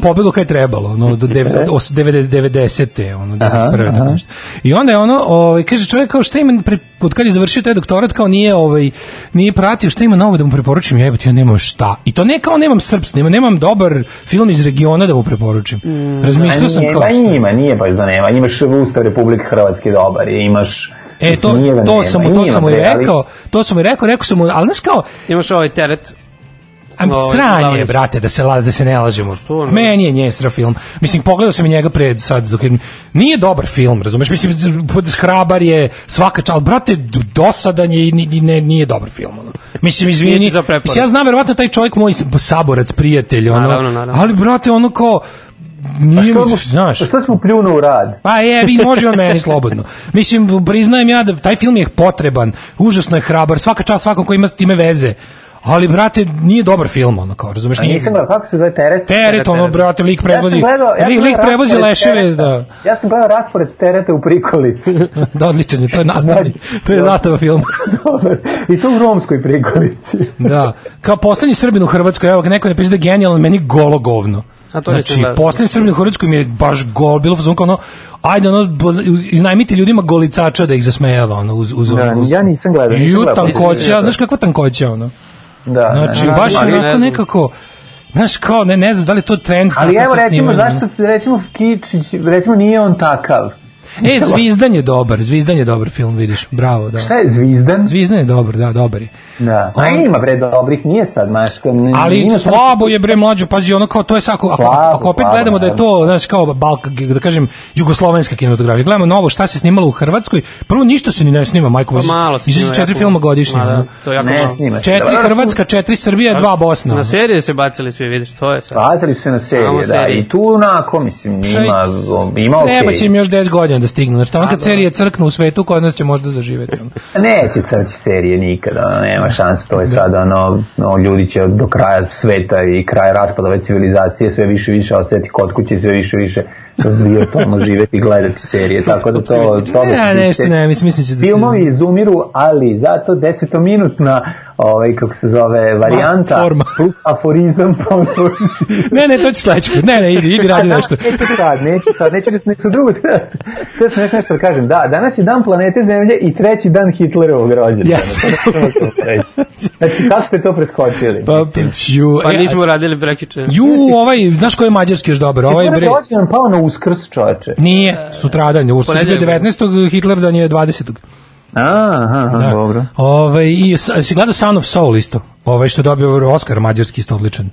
Pobegao kad je trebalo, ono do dev- os- 90 90-te, ono Aha, 91. tako nešto. I onda je ono, ovaj, kaže čovjek kao šta ima, pre, od kad je završio taj doktorat, kao nije, ovaj, nije pratio, šta ima novo da mu preporučim, ja jebote, ja nemam šta. I to ne kao nemam srpski, nemam, nemam dobar film iz regiona da mu preporučim. Razmišljao sam kao pa šta. njima, nije baš da nema. Imaš Ustav Republike Hrvatske dobar, imaš... E, to, da to sam mu, to sam mu rekao, to sam mu i rekao, rekao sam mu, ali znaš kao, Imaš ovaj teret. Ovaj, sranje, glavni- brate, da se la- da se ne lažemo. Što ne? Meni je njesra film. Mislim pogledao sam i njega pred sad dok je- nije dobar film, razumeš? Mislim pod- hrabar je svaka čal, brate, dosadan je i ni- ni- ne, nije dobar film ono. Mislim Nije izvini. Mislim ja znam verovatno taj čovjek moj saborac, prijatelj, ono. Naravno, naravno. Ali brate, ono kao nije Što mu, znaš. Što smo pljunu u rad? Pa je, vi može on meni slobodno. Mislim, priznajem ja da taj film je potreban, užasno je hrabar, svaka čast svakom ko ima s time veze. Ali, brate, nije dobar film, ono, kao, razumeš? A Nije, nisam gledao, kako se zove teret? teret, ono, brate, lik Ja prevozi, sam gledao, ja lik, lik prevozi leševe, tereta. da, Ja sam gledao raspored tereta u prikolici. da, odličan je, to je nastavni, to je zastava filma. Dobar. I to u romskoj prikolici. Da, kao poslednji Srbin u Hrvatskoj, evo, neko je napisao da je genijalan, meni golo govno. A to znači, gledao. poslednji Srbin u Hrvatskoj mi je baš gol, bilo fazon kao ono, ajde, ono, iznajmiti ljudima golicača da ih zasmejava, ono, uz, uz, Da, uz, ja nisam gledao, nisam Ju, tankoća, znaš kakva tankoća, ono? Da, Znači, da, da. baš ne onako znam. nekako, znaš, kao, ne, ne znam, da li to trend. Ali evo recimo, zašto recimo Kičić, recimo nije on takav. E, Zvizdan je dobar, Zvizdan je dobar film, vidiš, bravo, da. Šta je Zvizdan? Zvizdan je dobar, da, dobar je. Da. A On- ima bre dobrih, nije sad, ne- Ali ima sad- slabo je bre mlađo, pazi, ono kao to je sad ako, Slabo, ako opet slabo, gledamo da je to, znaš, kao Balk, da kažem, jugoslovenska kinematografija. Gledamo novo šta se snimalo u Hrvatskoj. Prvo ništa se ni ne snima, majko, Pa malo se snima, četiri jako- filma godišnje. Ma da, to je jako Ne malo. snima. Četiri Dobro, Hrvatska, četiri Srbija, dva Bosna. Na serije se bacili svi, vidiš, to je sad. Bacili su se na serije, da, serije. i tu onako, mislim, ima, ima okej. Treba će im još 10 godina da stignu. Znači, tamo kad serije crknu u svetu, kod nas će možda zaživeti. Neće crći serije nikada, ono, nema šanse, to je sad ono, no, ljudi će do kraja sveta i kraja raspada ove civilizacije sve više više ostajati kod kuće i sve više više virtualno živeti i gledati serije, tako da to... to Ne, nešto ne, mislim, mislim će da se... Filmovi izumiru, ali zato desetominutna ovaj, kako se zove, varijanta forma. plus aforizam Ne, ne, to će sledeći put. Ne, ne, idi, idi, radi Da, nešto. Neću sad, neću sad, neću da se nešto drugo. Te sam nešto nešto da kažem. Da, danas je dan planete Zemlje i treći dan Hitlerovog rođendana. Jeste. Znači, kako ste to preskočili? Pa, ju, Pa e, nismo radili prekiče. Ju, ovaj, znaš koji je mađarski još dobar? Ovaj bre... je rođendan pao na uskrs, čoveče. Nije, sutradan, u što je bio Ponedeljak. 19. Hitler dan je 20. Aha, aha, Da. dobro. Ovaj i si gledao Son of Soul isto. Ovaj što je dobio Oscar mađarski isto odličan.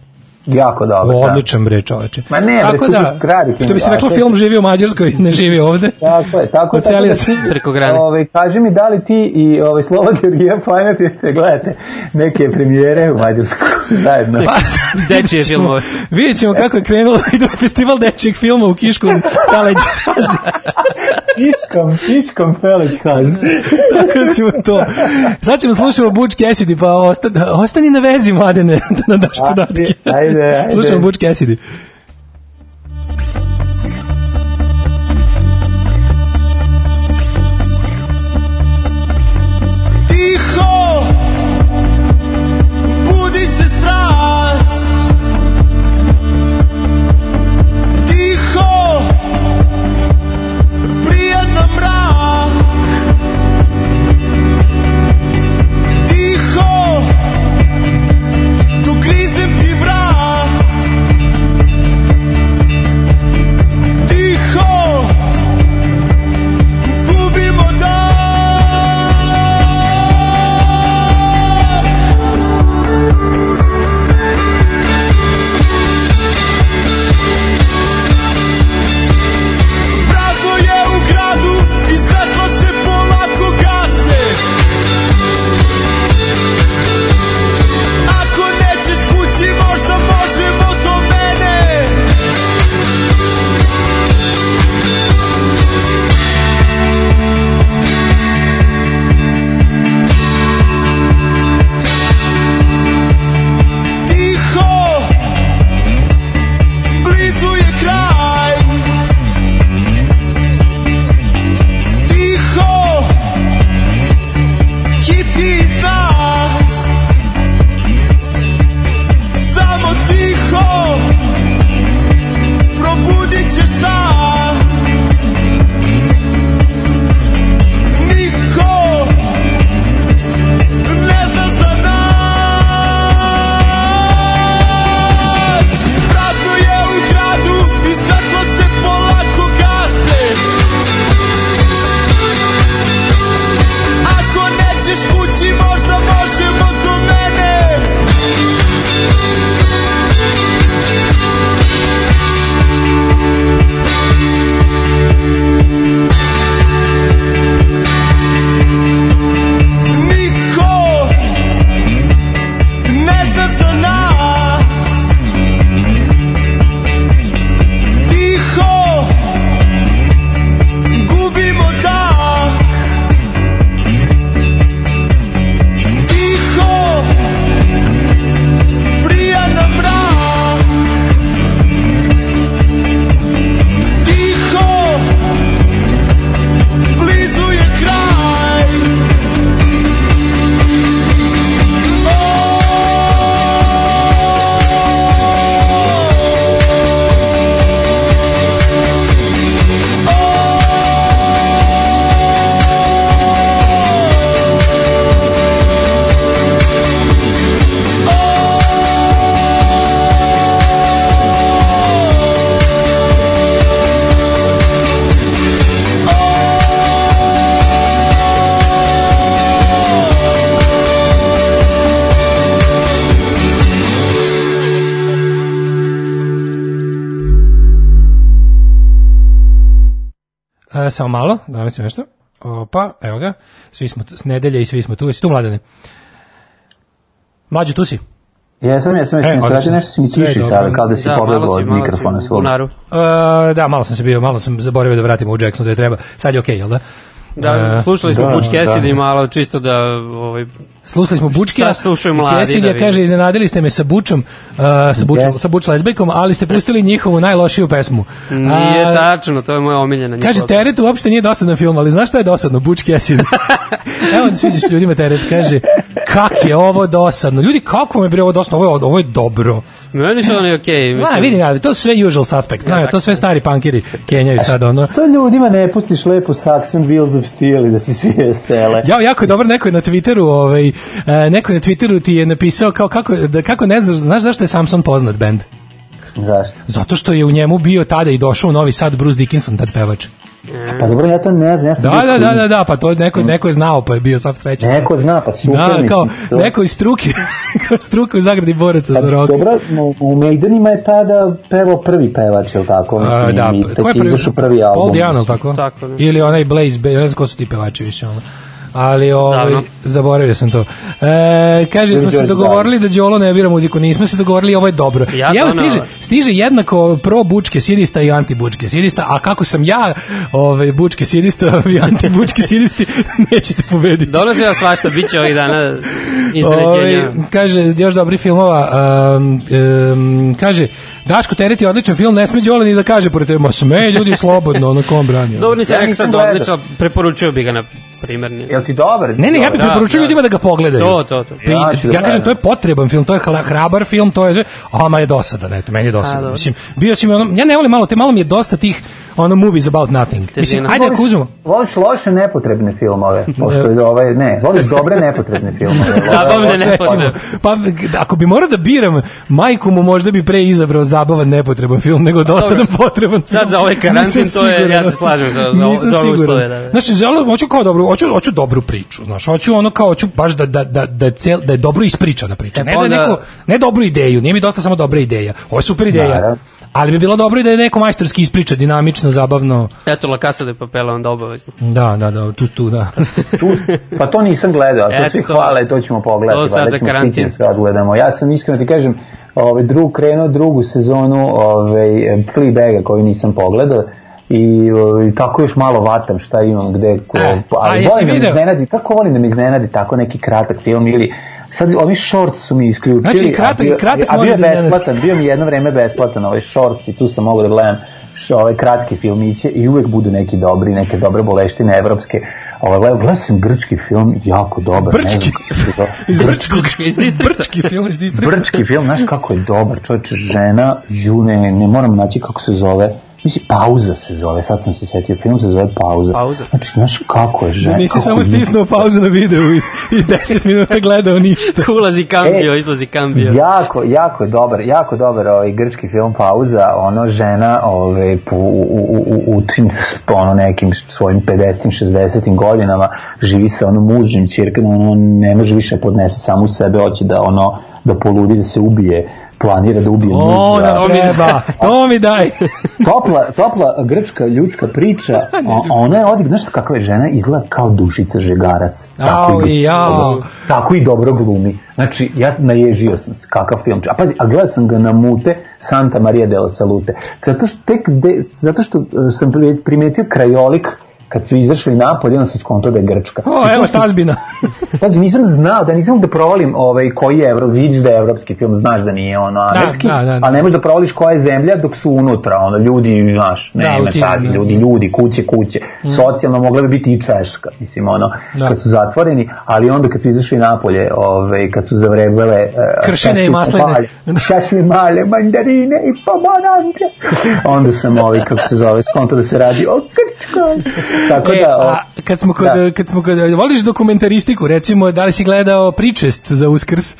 Jako dobro, da. Odličan bre čoveče. Ma ne, bre, Tako super da, stvari, Što bi se da, reklo film živi u Mađarskoj, ne živi ovde. Tako je, tako, tako da ti, preko grane. Ovaj, kaži mi da li ti i ovaj, Slova Georgija planetujete, gledate neke premijere u Mađarsku zajedno. Pa, Dečije filmove. Vidjet ćemo kako je krenulo, idemo na festival dečijeg filma u Kišku, Kaleđ. Kiškom, kiškom Feleć Haz. Tako da ćemo to. Sad ćemo slušamo Butch Cassidy, pa osta, ostani na vezi, mladene, da nam daš podatke. ajde, ajde. Slušamo samo malo, da mislim nešto. Opa, evo ga. Svi smo tu, s nedelje i svi smo tu. Jesi tu, mladene? Mlađe, tu si? Jesam, jesam, jesam, e, odlično. nešto si mi tiši sada, kao da si Da, pobegao od mikrofona svog. E, da, malo sam se bio, malo sam zaboravio da vratimo u Jacksonu da je treba. Sad je okej, jel da? Da, E, slušali smo da, Butch da. Malo čisto da ovaj Slušali smo Bučkija. Šta slušaju mladi, Kesilja da kaže, iznenadili ste me sa Bučom, uh, sa, bučom Yes. sa Buč lesbejkom, ali ste pustili njihovu najlošiju pesmu. nije A, tačno, to je moja omiljena. Kaže, njihova. Teret uopšte nije dosadan film, ali znaš šta je dosadno? Buč Cassidy. Evo da sviđaš ljudima Teret, kaže, kak je ovo dosadno? Ljudi, kako me bre ovo dosadno? Ovo je, ovo je dobro. Meni su oni okej. Ma, mislim. vidim ja, to su sve usual suspect, znaju, to tako. sve stari pankiri kenjaju sad, ono. To ljudima ne pustiš lepo Saxon Wheels of Steel i da si svi vesele. Ja, jako je dobro, neko je na Twitteru, ovaj, e, neko je na Twitteru ti je napisao kao kako, da, kako ne znaš, znaš zašto je Samson poznat band? Zašto? Zato što je u njemu bio tada i došao u Novi Sad Bruce Dickinson, tad pevač. Pa dobro, ja to ne znam, ja sam Da, da, da, da, da, pa to neko, neko je znao, pa je bio sav srećan. Neko zna, pa super, Da, mislim, kao to- neko iz struke, struke u zagradi boraca Pa, za rock. dobro, u- u Maidenima je tada pevao prvi pevač, je li tako? Mislim, A, da, i ko je prvi? izašao prvi album. Paul Diano, tako? Tako, da. Ili onaj Blaze, ne znam ko su ti pevači više, ono. Ali ovaj, zaboravio sam to. E, kaže, smo se dogovorili da Đolo ne bira muziku, nismo se dogovorili, ovo je dobro. Ja I evo stiže, stiže jednako pro bučke sidista i anti bučke sidista, a kako sam ja ovaj, bučke sidista i anti bučke sidisti, nećete pobediti. Donosi ja svašta, bit će ovih dana Ovaj, iznenađenja. kaže, još dobri filmova, um, um, kaže, Daško Teret je odličan film, ne sme Đole ni da kaže pored tebe, ma sme, ljudi slobodno, ono kom brani. Dobro, nisam Ja rekao gledao. odlično, preporučio bi ga na primjer. nije. Jel ti dobar? Ne, ne, ja bih Da, preporučio da. ljudima da ga pogledaju. To, to, to. Pa Ja ću da ja kažem, to je potreban film, to je hrabar film, to je a ma je dosadan, eto, meni je A, dosadan. dobro. Mislim, bio si mi ono, ja ne volim malo, te malo mi je dosta tih ono movies about nothing. Mislim, Težina. ajde ako uzmemo, Voliš loše nepotrebne filmove, pošto je ovaj, ne, voliš dobre nepotrebne filmove. Zabavne nepotrebne. recimo, pa ako bi morao da biram majku mu možda bi pre izabrao zabavan nepotreban film nego dosadan potreban film. Sad za ovaj karantin to je- ja se slažem za- za- za ove siguran. uslove, da, da. Znači, želo, hoću kao dobru, hoću, hoću dobru priču, znaš, hoću ono kao, hoću baš da, da, da, da, je cel, da je dobro ispričana priča, E, ne pa da neko, ne dobru ideju, nije mi dosta samo dobra ideja, ovo je super ideja, Da, da. ali bi bilo dobro i da je neko majstorski ispriča, dinamično, zabavno, Eto, La Casa de Papela onda obavezno. da, da, da, tu, tu, da. Tu, pa to nisam gledao, to svi to. hvale, to ćemo pogledati. To sad valjda za ćemo karantin. da sve odgledamo. Ja sam iskreno ti kažem, ovaj, drug krenuo drugu sezonu ovaj, Fleabaga koju nisam pogledao i ovaj, tako još malo vatam šta imam gde ko, E, ali volim da me iznenadi kako volim da me iznenadi tako neki kratak film ili sad ovi shorts su mi isključili Znači, kratak- a bio, kratak a bio je da besplatan bio mi jedno vreme besplatan ovaj shorts i tu sam mogao da gledam ove kratke filmiće i uvek budu neki dobri, neke dobre boleštine evropske. Ovaj, gledao, gledao sam grčki film, jako dobar. ne znam Brčki. zove. Iz Brčkog, Iz distrikta. Brčki film iz distrikta. Brčki film, znaš kako je dobar, čovječe, žena, žune, ne moram naći kako se zove, mislim, pauza se zove, sad sam se setio, film se zove pauza. Pauza. Znači, znaš kako je žena. Da nisi samo stisnuo pauzu na videu i, i 10 minuta gledao ništa. Ulazi Kambio, E, izlazi Kambio. Jako, jako je dobar, jako dobar ovaj grčki film Pauza, ono žena ovaj, u, u, u, u tim ono, nekim svojim 50 60 godinama živi sa onom mužem ćerkom, ono ne može više podnese samu sebe, hoće da ono da poludi, da se ubije, planira da ubije O, muža. nam treba, to mi daj. topla, topla grčka ljudska priča, a, a ona je odik, znaš kakva je žena, izgleda kao dušica žegarac. Au, i, jao. tako i dobro glumi. Znači, ja naježio sam se, kakav film. A pazi, a gledao sam ga na mute Santa Maria de la Salute. Zato što, tek de, zato što e, sam pri- primetio krajolik kad su izašli napolje, onda sam skonto da je Grčka. O, evo tazbina. Pazi, nisam znao, da nisam da provalim ovaj, koji je Evro, vidiš da je evropski film, znaš da nije ono amerski, da, da, da. ali ne možeš da provališ koja je zemlja dok su unutra, ono, ljudi, znaš, Da, ne, ne, tim, sad, da. ljudi, ljudi, kuće, kuće, socijalno mogla bi biti i Češka, mislim, ono, Da. kad su zatvoreni, ali onda kad su izašli napolje, ovaj, kad su zavrebele uh, Kršine i masline. šašli male mandarine i pomaranče, onda sam, ovaj, kako se zove, skonto da se radi o Grčkoj. Tako E, da, o- a kad smo kod, Da. kad smo kod, voliš dokumentaristiku, recimo, da li si gledao pričest za Uskrs?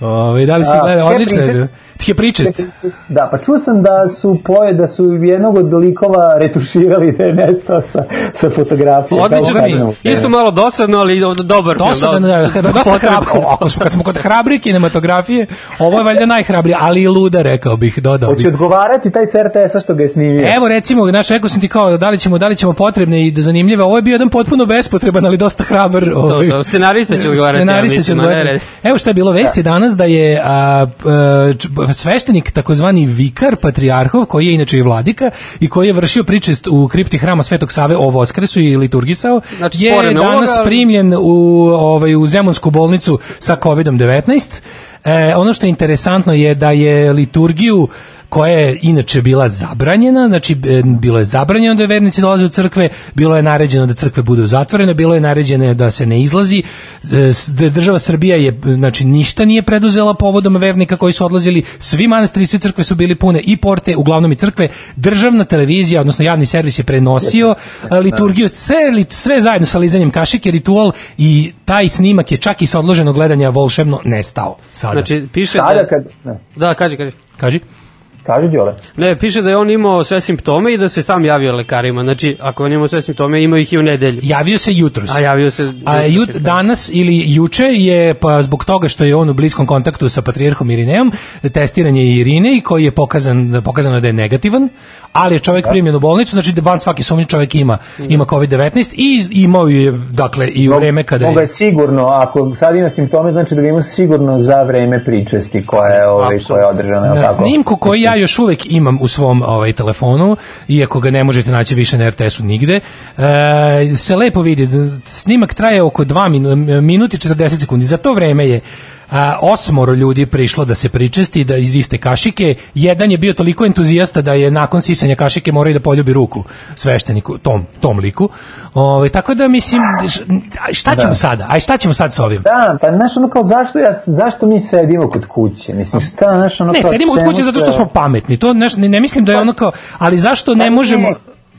Ove, da li si A, gledao, odlično je. Ti je pričest. Da, pa čuo sam da su poje, da su jednog od likova retuširali da je nestao sa, sa fotografije. Odlično, Kaznenu. isto malo dosadno, ali do- dobar film. Dosadan, do- da, dosta potrebno. hrabro. Ako smo, kad smo kod hrabre kinematografije, ovo je valjda najhrabrije, ali i luda, rekao bih, dodao bih. Hoće odgovarati taj sa RTS-a što ga je snimio. Evo recimo, znaš, rekao sam ti kao da li ćemo, da li ćemo potrebne i da zanimljive. Ovo je bio jedan potpuno bespotreban, ali dosta hrabar. ovaj, to, scenarista će odgovarati, Scenarista ja će odgovarati. Evo šta je bilo vesti danas da je a, a, sveštenik takozvani vikar patrijarhov koji je inače i vladika i koji je vršio pričest u kripti hrama Svetog Save o Voskresu i liturgisao Znači, je danas uloga, primljen u ovaj u Zemunsku bolnicu sa covidom-19 E, ono što je interesantno je da je liturgiju koja je inače bila zabranjena, znači e, bilo je zabranjeno da vernici dolaze u crkve, bilo je naređeno da crkve budu zatvorene, bilo je naređeno da se ne izlazi. E, država Srbija je znači ništa nije preduzela povodom vernika koji su odlazili, svi manastiri, sve crkve su bili pune i porte, uglavnom i crkve. Državna televizija, odnosno javni servis je prenosio e, liturgiju, sve, sve zajedno sa lizanjem kašike, ritual i taj snimak je čak i sa odloženog gledanja volšebno nestao sada. Znači, piše Sada da... kad... Ne, Da, kaži, kaži. Kaži? Kaži Đole. Ne, piše da je on imao sve simptome i da se sam javio lekarima. Znači, ako on imao sve simptome, imao ih i u nedelju. Javio se jutros. A javio se... A jut, danas ili juče je pa zbog toga što je on u bliskom kontaktu sa patrijarhom Irineom, testiran je i Irine i koji je pokazan pokazano je da je negativan, ali je čovjek primljen u bolnicu, znači da van svake sumnje čovjek ima ima COVID-19 i imao je dakle i u vreme kada Moga je je sigurno, ako sad ima simptome, znači da ga ima sigurno za vreme pričesti koja je, ovaj, koja je održana. na tako? snimku koji ja još uvek imam u svom ovaj telefonu, iako ga ne možete naći više na RTS-u nigde, e, se lepo vidi. Snimak traje oko 2 minu, minuti 40 sekundi. Za to vreme je a, osmoro ljudi prišlo da se pričesti da iz iste kašike. Jedan je bio toliko entuzijasta da je nakon sisanja kašike morao i da poljubi ruku svešteniku, tom, tom liku. Ovaj tako da mislim, šta ćemo sada? Aj šta ćemo sad sa ovim? Da, pa znaš ono kao zašto, ja, zašto mi sedimo kod kuće? Mislim, šta, znaš ono Ne, kao... sedimo kod kuće zato što smo pametni. To neš, ne, ne mislim da je ono kao, ali zašto ne Pa možemo.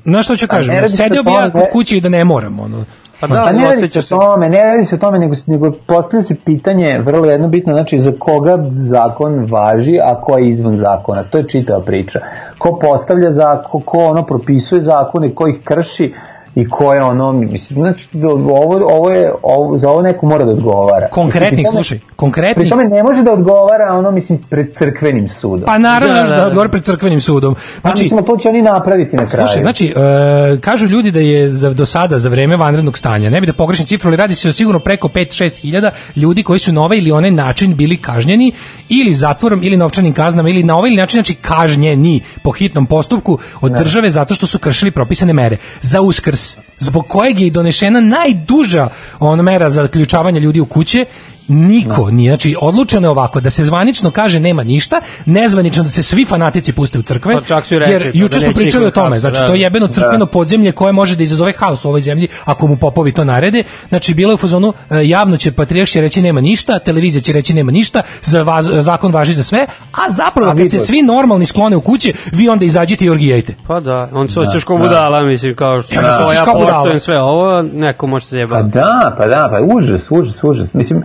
Znaš što ću Pa kažem? radi se Sedeo o bi ja kod ne- kuće i da ne moram. Ono. Pa da, Pa ne radi se o tome, ne radi se o tome, nego, nego postavlja se pitanje, vrlo jedno bitno, znači za koga zakon važi, a ko je izvan zakona. To je čitava priča. Ko postavlja zakon, ko ono propisuje zakone, ko ih krši i ko je ono, mislim, znači, ovo, ovo je, ovo, za ovo neko mora da odgovara. Konkretnih, Mislim, tome- slušaj, konkretnih. Pri tome ne može da odgovara ono, mislim, pred crkvenim sudom. Pa naravno Da, da, da, da, da. odgovore pred crkvenim sudom. Pa Znači, mislim, to će oni napraviti na kraju. Slušaj, znači, e, kažu ljudi da je za, do sada, za vreme vanrednog stanja, ne bi da pogrešim cifru, ali radi se o sigurno preko 5-6 hiljada ljudi koji su na ovaj ili onaj način bili kažnjeni ili zatvorom ili novčanim kaznama ili na ovaj način, znači kažnjeni po hitnom postupku od države zato što su kršili propisane mere. Za uskrs, zbog kojeg je i donešena najduža ona mera za ključavanje ljudi u kuće, Niko nije, znači odlučeno je ovako da se zvanično kaže nema ništa, nezvanično da se svi fanatici puste u crkve. Pa čak su rekli jer da juče smo pričali o tome, znači da. to je jebeno crkveno podzemlje koje može da izazove haos u ovoj zemlji ako mu popovi to narede. Znači bilo je u fazonu e, javno će patrijarh će reći nema ništa, televizija će reći nema ništa, za vaz- zakon važi za sve, a zapravo A kad se svi normalni sklone u kuće, vi onda izađite i orgijajte. Pa da, on se osjećaš kao budala, mislim, kao što Ja ja, ja poštujem sve ovo, neko može se Pa jebati. da, pa da, pa užas, užas, užas. Mislim,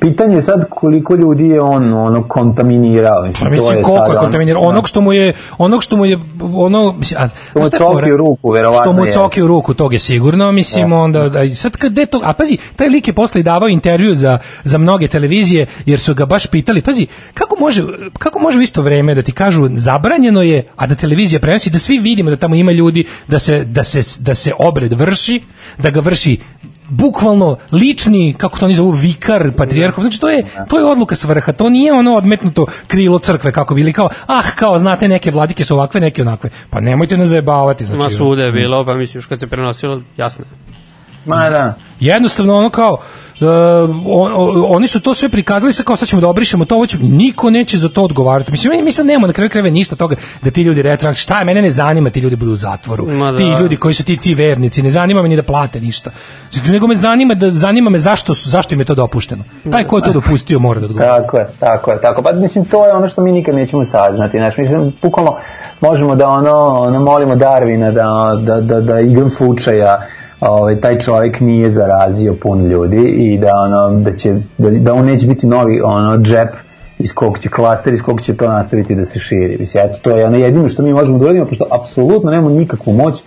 pitanje je sad koliko ljudi je on ono kontaminirao. Mislim, Pa to mislim je koliko sad je kontaminirao? onog što mu je onog što mu je ono mislim a mu šta je coki u ruku, verovatno što mu coki u ruku tog je sigurno mislim onda da, i sad kad to a pazi taj lik je posle davao intervju za za mnoge televizije jer su ga baš pitali pazi kako može kako može u isto vreme da ti kažu zabranjeno je a da televizija prenosi da svi vidimo da tamo ima ljudi da se da se da se obred vrši da ga vrši bukvalno lični kako to oni zovu vikar patrijarhov znači to je to je odluka s vrha to nije ono odmetnuto krilo crkve kako bili kao ah kao znate neke vladike su ovakve neke onakve pa nemojte nas zajebavati znači Ma svude je bilo, pa mislim, još kad se prenosilo, jasno. je. Ma da. jednostavno ono kao e, o- o- oni su to sve prikazali sa kao sad ćemo da obrišemo to ovo ćemo, niko neće za to odgovarati mislim mi, sad nemamo na kraju krajeva ništa toga da ti ljudi retro šta je mene ne zanima ti ljudi budu u zatvoru Ma da. ti ljudi koji su ti ti vernici ne zanima me ni da plate ništa nego me zanima da zanima me zašto su zašto im je to dopušteno taj ko je to dopustio mora da odgovara Tako je, tako je, tako. Pa mislim, to je ono što mi nikad nećemo saznati. Znači, mislim, bukvalno možemo da ono, ono molimo Darvina da, da, da, da igram slučaja ovaj, taj čovjek nije zarazio pun ljudi i da ono da će da, da on neće biti novi ono džep iz kog će klaster, iz kog će to nastaviti da se širi. Mislim, eto, to je ono jedino što mi možemo da uradimo, pošto apsolutno nemamo nikakvu moć,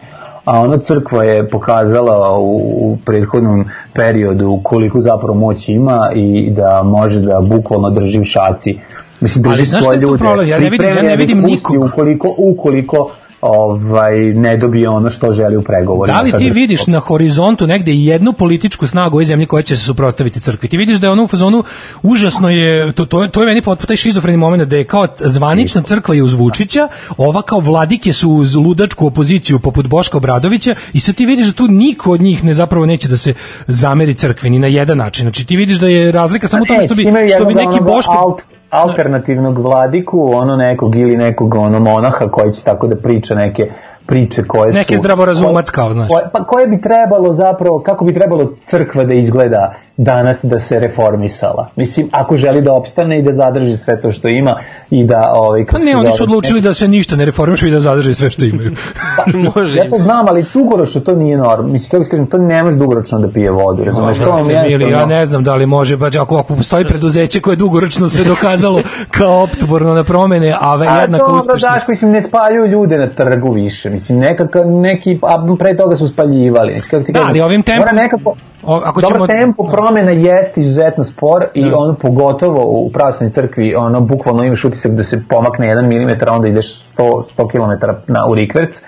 a ona crkva je pokazala u, u prethodnom periodu koliko zapravo moć ima i da može da bukvalno drži u šaci. Mislim, drži Ali svoje ljude. problem? Ja ne vidim- ja ne vidim nikog. Ukoliko, ukoliko ovaj, ne dobije ono što želi u pregovorima. Da li ti vidiš na horizontu negde jednu političku snagu u ovoj zemlji koja će se suprotstaviti crkvi? Ti vidiš da je ono u fazonu užasno je, to, to, je- to je meni potpuno taj šizofreni moment da je kao zvanična crkva je uz Vučića, ova kao vladike su uz ludačku opoziciju poput Boška Obradovića i sad ti vidiš da tu niko od njih ne zapravo neće da se zameri crkvi ni na jedan način. Znači ti vidiš da je razlika samo u tome što bi, što bi neki Boško... alt, alternativnog vladiku, ono nekog ili nekog ono monaha koji će tako da priča neke priče koje su... Neki zdravorazumac kao, znaš. koje- pa koje bi trebalo zapravo, kako bi trebalo crkva da izgleda danas da se reformisala. Mislim, ako želi da opstane i da zadrži sve to što ima i da... Ovaj, Pa ne, oni su odlučili da se ništa ne reformišu i da zadrže sve što imaju. Može. Ja to znam, ali dugoročno to nije normalno. Mislim, kako ti kažem, to ne može dugoročno da pije vodu, razumeš? To vam Brate, mili, ja ne znam da li može, baš ako, ako postoji preduzeće koje je dugoročno se dokazalo kao optborno na promene, a A jednako to onda uspešno. daš, mislim, ne spaljuju ljude na trgu više. Mislim, nekaka, neki, a pre toga su spaljivali. Mislim, kako ti Da, kažem, ali ovim tempom- Mora nekako, O, ako Dobar ćemo- tempo promena jeste izuzetno spor i Da. ono pogotovo u pravoslavnoj crkvi ono bukvalno imaš utisak da se pomakne 1 mm onda ideš 100 100 km na u rikverc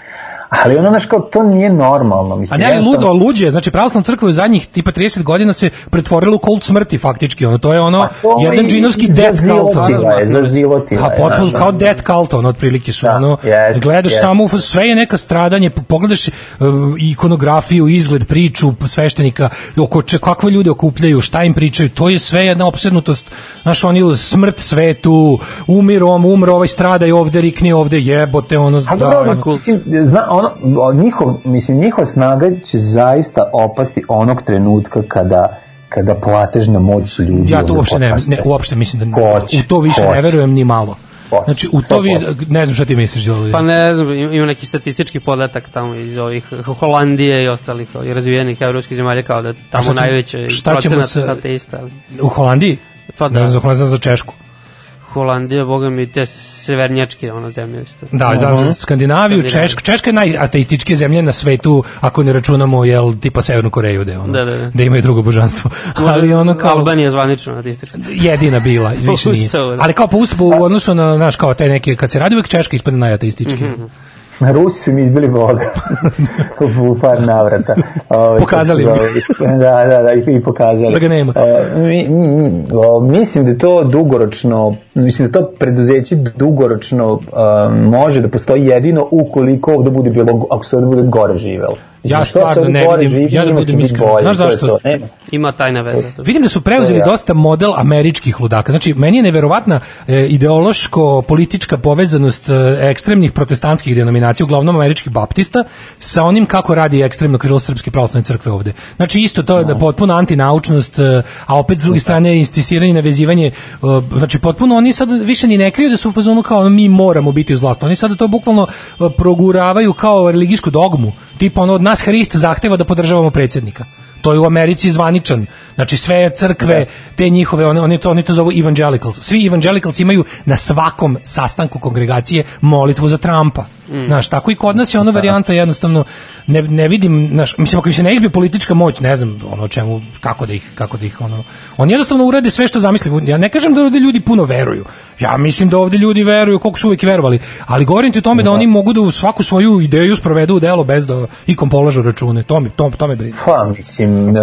ali ono znaš kao to nije normalno A mislim ne, ali jednostavno- ludo, luđe, znači pravoslavna crkva u zadnjih tipa 30 godina se pretvorila u kult smrti faktički, ono, to je ono, Pa to jedan i- džinovski i death cult, ono, je, zaživotila Pa je, potpuno kao death cult, ono otprilike su Da, ono. jest, gledaš jest. samo sve je neka stradanje, pogledaš uh, ikonografiju, izgled, priču sveštenika, oko če, kakve ljude okupljaju, šta im pričaju, to je sve jedna opsednutost. Znaš, oni smrt svetu, umirom, umro, ovaj strada i ovde rikni ovde, jebote, ono, A da, dobro, ono. mislim, zna, ono, njihov, mislim, njihova snaga će zaista opasti onog trenutka kada kada platežna moć ljudi Ja to uopšte ne, ne uopšte mislim da Hoće, u to više ne hoće. verujem ni malo. Hoće, Znači u to vi, 100%. ne znam šta ti misliš Đolo. Pa ne znam, im- ima neki statistički podatak tamo iz ovih Holandije i ostalih i razvijenih evropskih zemalja kao da tamo ćemo procenat sa- ateista. U Holandiji? Pa Ne da, znam, ne znam za Češku. Holandija, boga mi, te severnjačke ono zemlje isto. Da, za Skandinaviju, Skandinaviju. Češka, Češka je najateističkija zemlja na svetu, ako ne računamo, jel, tipa Severnu Koreju, da, je ono, Da, da, da. da imaju drugo božanstvo. Ali ono kao... Albanija je zvanično ateistička. jedina bila, više nije. Ustavu, da. Ali kao po ustavu u odnosu na, znaš, kao te neke, kad se radi uvijek Češka ispadne najateistički. Mhm. Rusi su mi izbili Boga u par navrata. Ovaj, Pokazali mi. Da, da, da, i, i pokazali. Da ga nema. O, mi, mi, o, mislim da to dugoročno, mislim da to preduzeće dugoročno a, može da postoji jedino ukoliko ovde bude bilo, ako se ovde bude gore živelo. Ja stvarno ne gore vidim, živi, ja da budem iskren. bolje, Znaš to zašto? to. Nema. Ima tajna veza. To. Vidim da su preuzeli To ja. dosta model američkih ludaka. Znači, meni je neverovatna e, ideološko-politička povezanost e, ekstremnih protestantskih denominacija, uglavnom američkih baptista, sa onim kako radi ekstremno krilo Srpske pravoslavne crkve ovde. Znači, isto to je da potpuna antinaučnost, e, a opet s druge strane insistiranje na vezivanje, e, znači potpuno oni sad više ni ne kriju da su u fazonu kao ono, mi moramo biti uz vlast. Oni sada to bukvalno e, proguravaju kao religijsku dogmu. Tipa ono, od nas Hrist zahteva da podržavamo predsjednika. To je u Americi zvaničan. Znači sve crkve, te njihove, one, oni, to, oni to zovu evangelicals. Svi evangelicals imaju na svakom sastanku kongregacije molitvu za Trumpa. Znaš, tako i kod nas je ono varijanta jednostavno ne, ne vidim, znaš, mislim ako im se ne izbije politička moć, ne znam ono čemu, kako da ih, kako da ih ono, oni jednostavno urade sve što zamisli. Ja ne kažem da ovde ljudi puno veruju. Ja mislim da ovde ljudi veruju koliko su uvijek verovali, ali govorim ti o tome da oni mogu da u svaku svoju ideju sprovedu u delo bez da ikom polažu račune. To mi, to, to me brine. Pa, mislim, Da,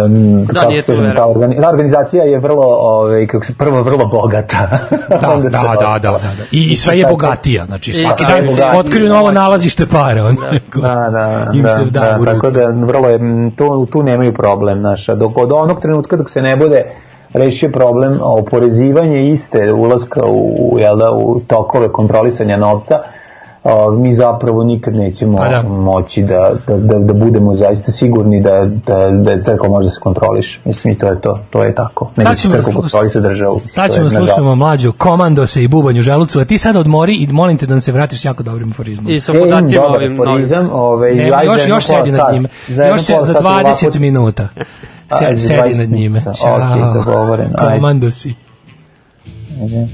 kako nije to kažem, ta, organi ta organizacija je vrlo, ovaj, kako se, prvo vrlo bogata. Da, da, se- da, da, da, da. I, i sve je bogatija, znači svaki dan otkriju novo nalazište para. On, Da, da, im da, se da, da, u tako da vrlo je, tu, tu nemaju problem, znaš, a dok od onog trenutka dok se ne bude rešio problem oporezivanje iste ulaska u, u, jel da, u tokove kontrolisanja novca, mi zapravo nikad nećemo Pa da. moći da, da, da, da budemo zaista sigurni da, da, da crkva može da se kontroliše. Mislim i to je to, to je tako. Ne Sad ćemo da crkva slu- kontrolisa državu. Sad ćemo je, da slušamo mlađu komandose i bubanj u želucu, a ti sad odmori i molim te da nam se vratiš jako dobrim aforizmom. I sa E, podacima dobar ovim novim. aforizam, ovaj, Ne, ajde još, još sedi nad jedno Još se, za sata 20 ovako- minuta. Se, sedi 20 nad njime. Ćao. Okej, dogovoreno, ajde. Komandosi. Ajde.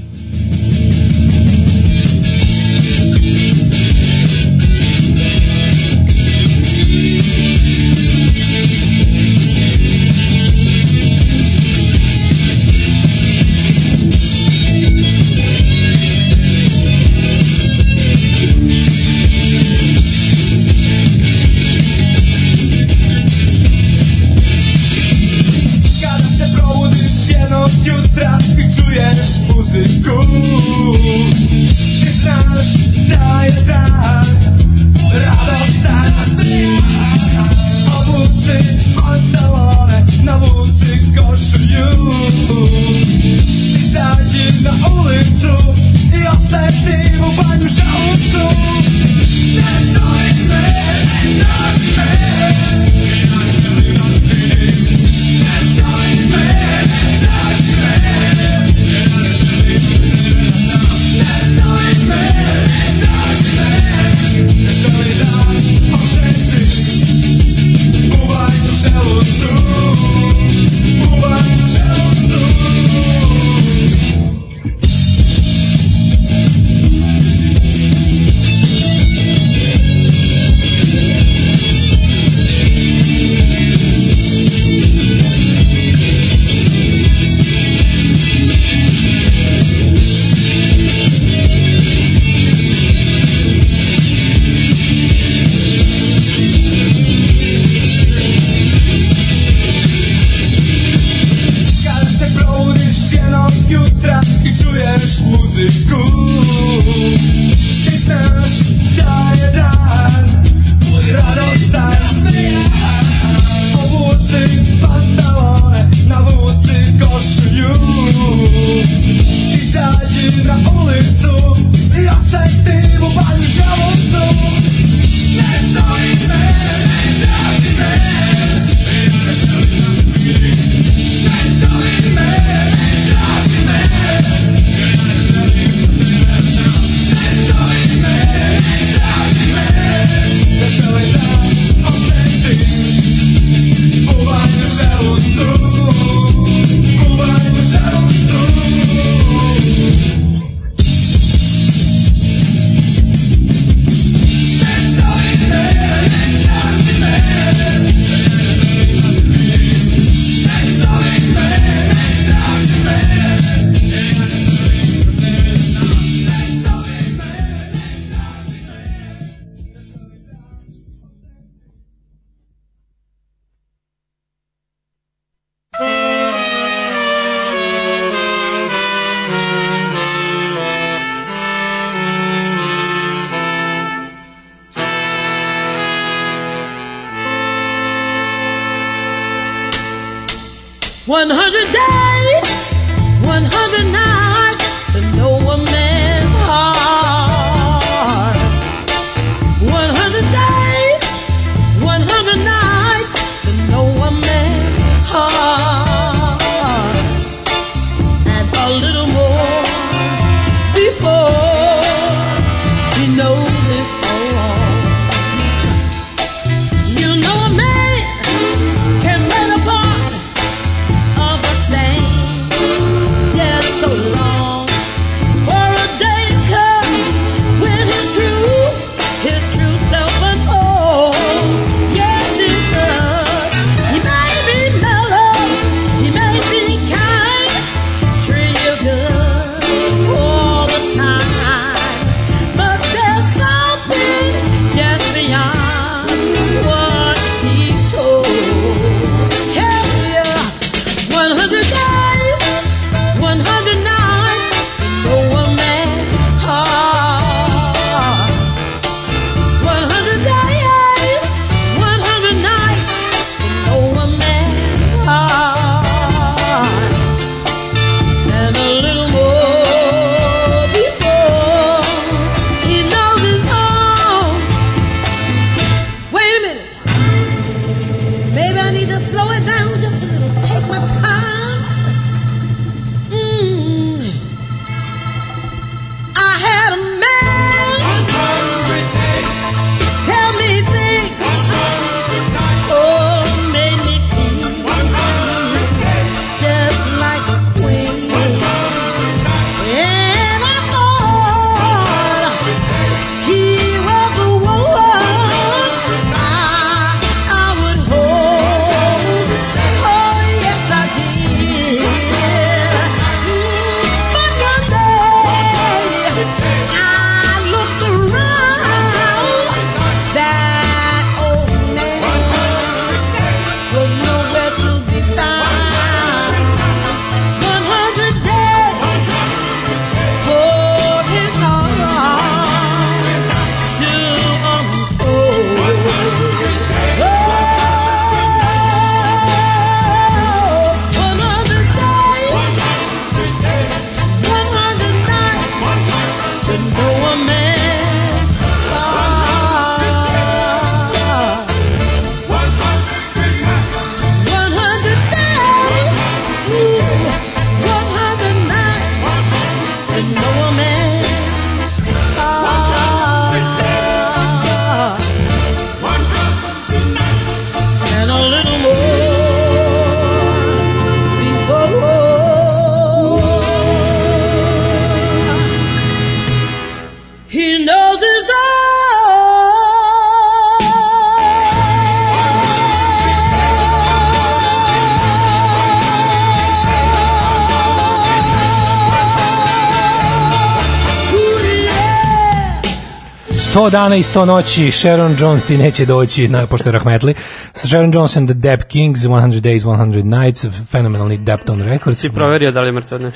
100 dana i 100 noći Sharon Jones ti neće doći, na, pošto je Rahmetli. Sharon Jones and the Dap Kings, 100 Days, 100 Nights, fenomenalni Daptone Records. Si proverio da li je mrtvo ne?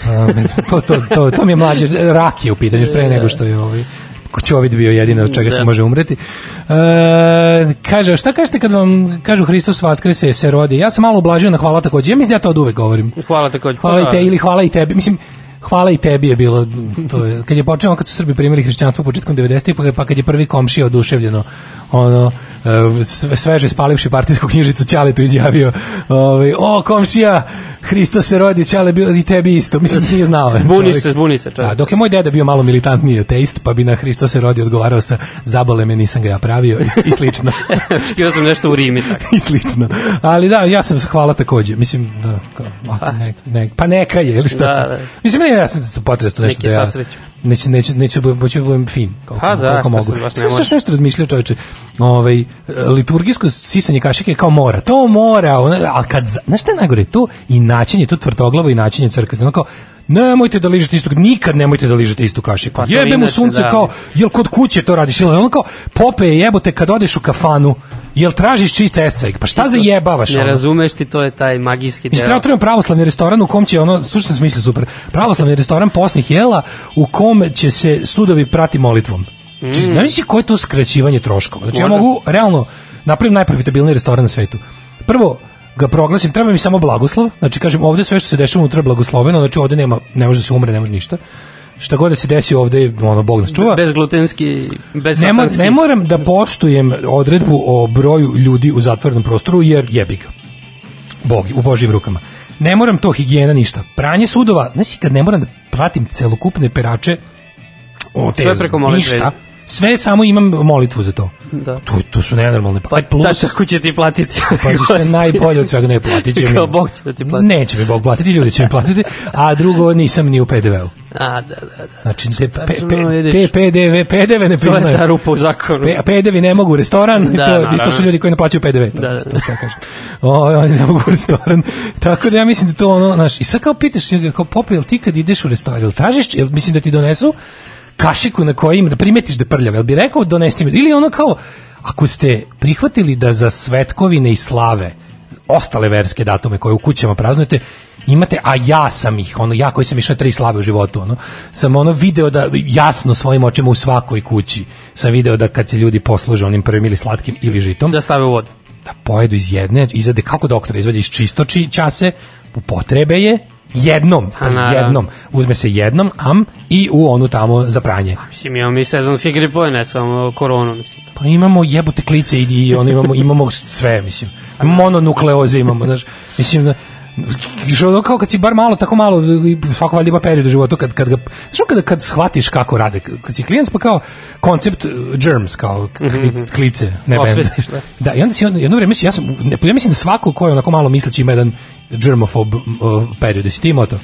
To, to, to, to mi je mlađe, rak je u pitanju, još pre nego što je ovaj Čovid bio jedino od čega se Da. može umreti. E, kaže, šta kažete kad vam kažu Hristos vaskrese se rodi? Ja sam malo ublažio na hvala takođe. Ja mislim da ja to od uvek govorim. Hvala takođe. Hvala i te, ili hvala i tebi. Mislim, hvala i tebi je bilo to je, kad je počelo kad su Srbi primili hrišćanstvo početkom 90-ih pa, pa kad je prvi komšija oduševljeno ono e, sve- sveže spalivši partijsku knjižicu Ćaletu izjavio ovaj o komšija Hristo se rodi Ćale bio i tebi isto mislim nije znao čovjek. se, zbuni se, čovjek. Da, dok je moj deda bio malo militantniji ateist pa bi na Hristo se rodi odgovarao sa zabole me nisam ga ja pravio i, i slično Očekivao sam nešto u Rimi, tako. i slično. Ali da, ja sam hvala takođe. Mislim, da, kao, ako ne, ne, pa neka je, ili šta Da, da. Mislim, ne, ja sam se potresno nešto Neki da ja... sasreću. Neću, neću, neću, neću, budem fin. Koliko, Pa da, koliko šta mogu. sam baš ne Sve može. što nešto razmišljao čoveče. Ovaj, liturgijsko sisanje kašike kao mora. To mora, ona, ali kad, znaš šta je najgore? To i načinje, to tvrdoglavo i načinje crkve. Ono kao, nemojte da ližete istu, nikad nemojte da ližete istu kašiku. Pa to Jebe mu inače, sunce da. kao, jel kod kuće to radiš? Jel ono kao, pope jebote kad odeš u kafanu, jel tražiš čiste escajk? Pa šta zajebavaš? Ne ono? razumeš ti, to je taj magijski Mislim, deo. treba otvorimo pravoslavni restoran u kom će ono, slušaj smisli super, pravoslavni restoran posnih jela u kom će se sudovi prati molitvom. Znači, mm. misli koje je to skraćivanje troškova. Znači, ja Može. mogu realno napravim najprofitabilniji restoran na svetu. Prvo, ga proglasim, treba mi samo blagoslov, znači kažem ovde sve što se dešava unutra blagosloveno, znači ovde nema, ne može da se umre, ne može ništa. Šta god da se desi ovde, ono, Bog nas čuva. Bez glutenski, bez Ne, ne moram da poštujem odredbu o broju ljudi u zatvorenom prostoru jer jebi ga. Bog, u Božjim rukama. Ne moram to higijena ništa. Pranje sudova, znači kad ne moram da pratim celokupne perače o, te, Sve preko molitve. Ništa. Sve samo imam molitvu za to. Da. To, to su nenormalne. Pa, Pa, plus, da, tako će ti platiti. pa što je najbolje od svega ne platit će mi. Kao Bog će da ti plati. Neće mi Bog platiti, ljudi će mi platiti, a drugo nisam ni u PDV-u. A, da, da, da. Znači, te, pe, pe, te PDV, PDV ne To je ta rupa u zakonu. Pe, PDV ne mogu u restoran, Da, to, naravno. isto su ljudi koji ne plaćaju PDV. To, Da, da. to, to kažem. O, oni ne mogu u restoran. Tako da ja mislim da to ono, znaš, i sad kao pitaš, kao jel ti kad ideš u restoran, jel tražiš, jel mislim da ti donesu kašiku na kojoj ima, da primetiš da je prljav, jel bi rekao donesti mi, ili ono kao, ako ste prihvatili da za svetkovine i slave, ostale verske datume koje u kućama praznujete, imate, a ja sam ih, ono, ja koji sam išao tri slave u životu, ono, sam ono video da jasno svojim očima u svakoj kući sam video da kad se ljudi posluže onim prvim ili slatkim ili žitom, Da stave u vodu. da pojedu iz jedne, izvade kako doktor izvadi iz čistoči čase, upotrebe je jednom, naravno. jednom, uzme se jednom, am, i u onu tamo za pranje. Mislim, imamo mi sezonske gripove, ne samo koronu, mislim. Pa imamo jebote klice i, i ono imamo, imamo sve, mislim. Mononukleoze imamo, znaš, mislim, da, ono kao kad si bar malo, tako malo, svako valjda ima period u životu, kad, kad ga, znaš kada kad shvatiš kako rade, kad si klijent pa kao koncept uh, germs, kao klic- klice, ne. Osvestiš, da. Da, i onda si jedno vreme, si- ja, sam, ne, ja mislim da svako ko je onako malo misleći ima jedan germofob uh, period, jesi ti imao to?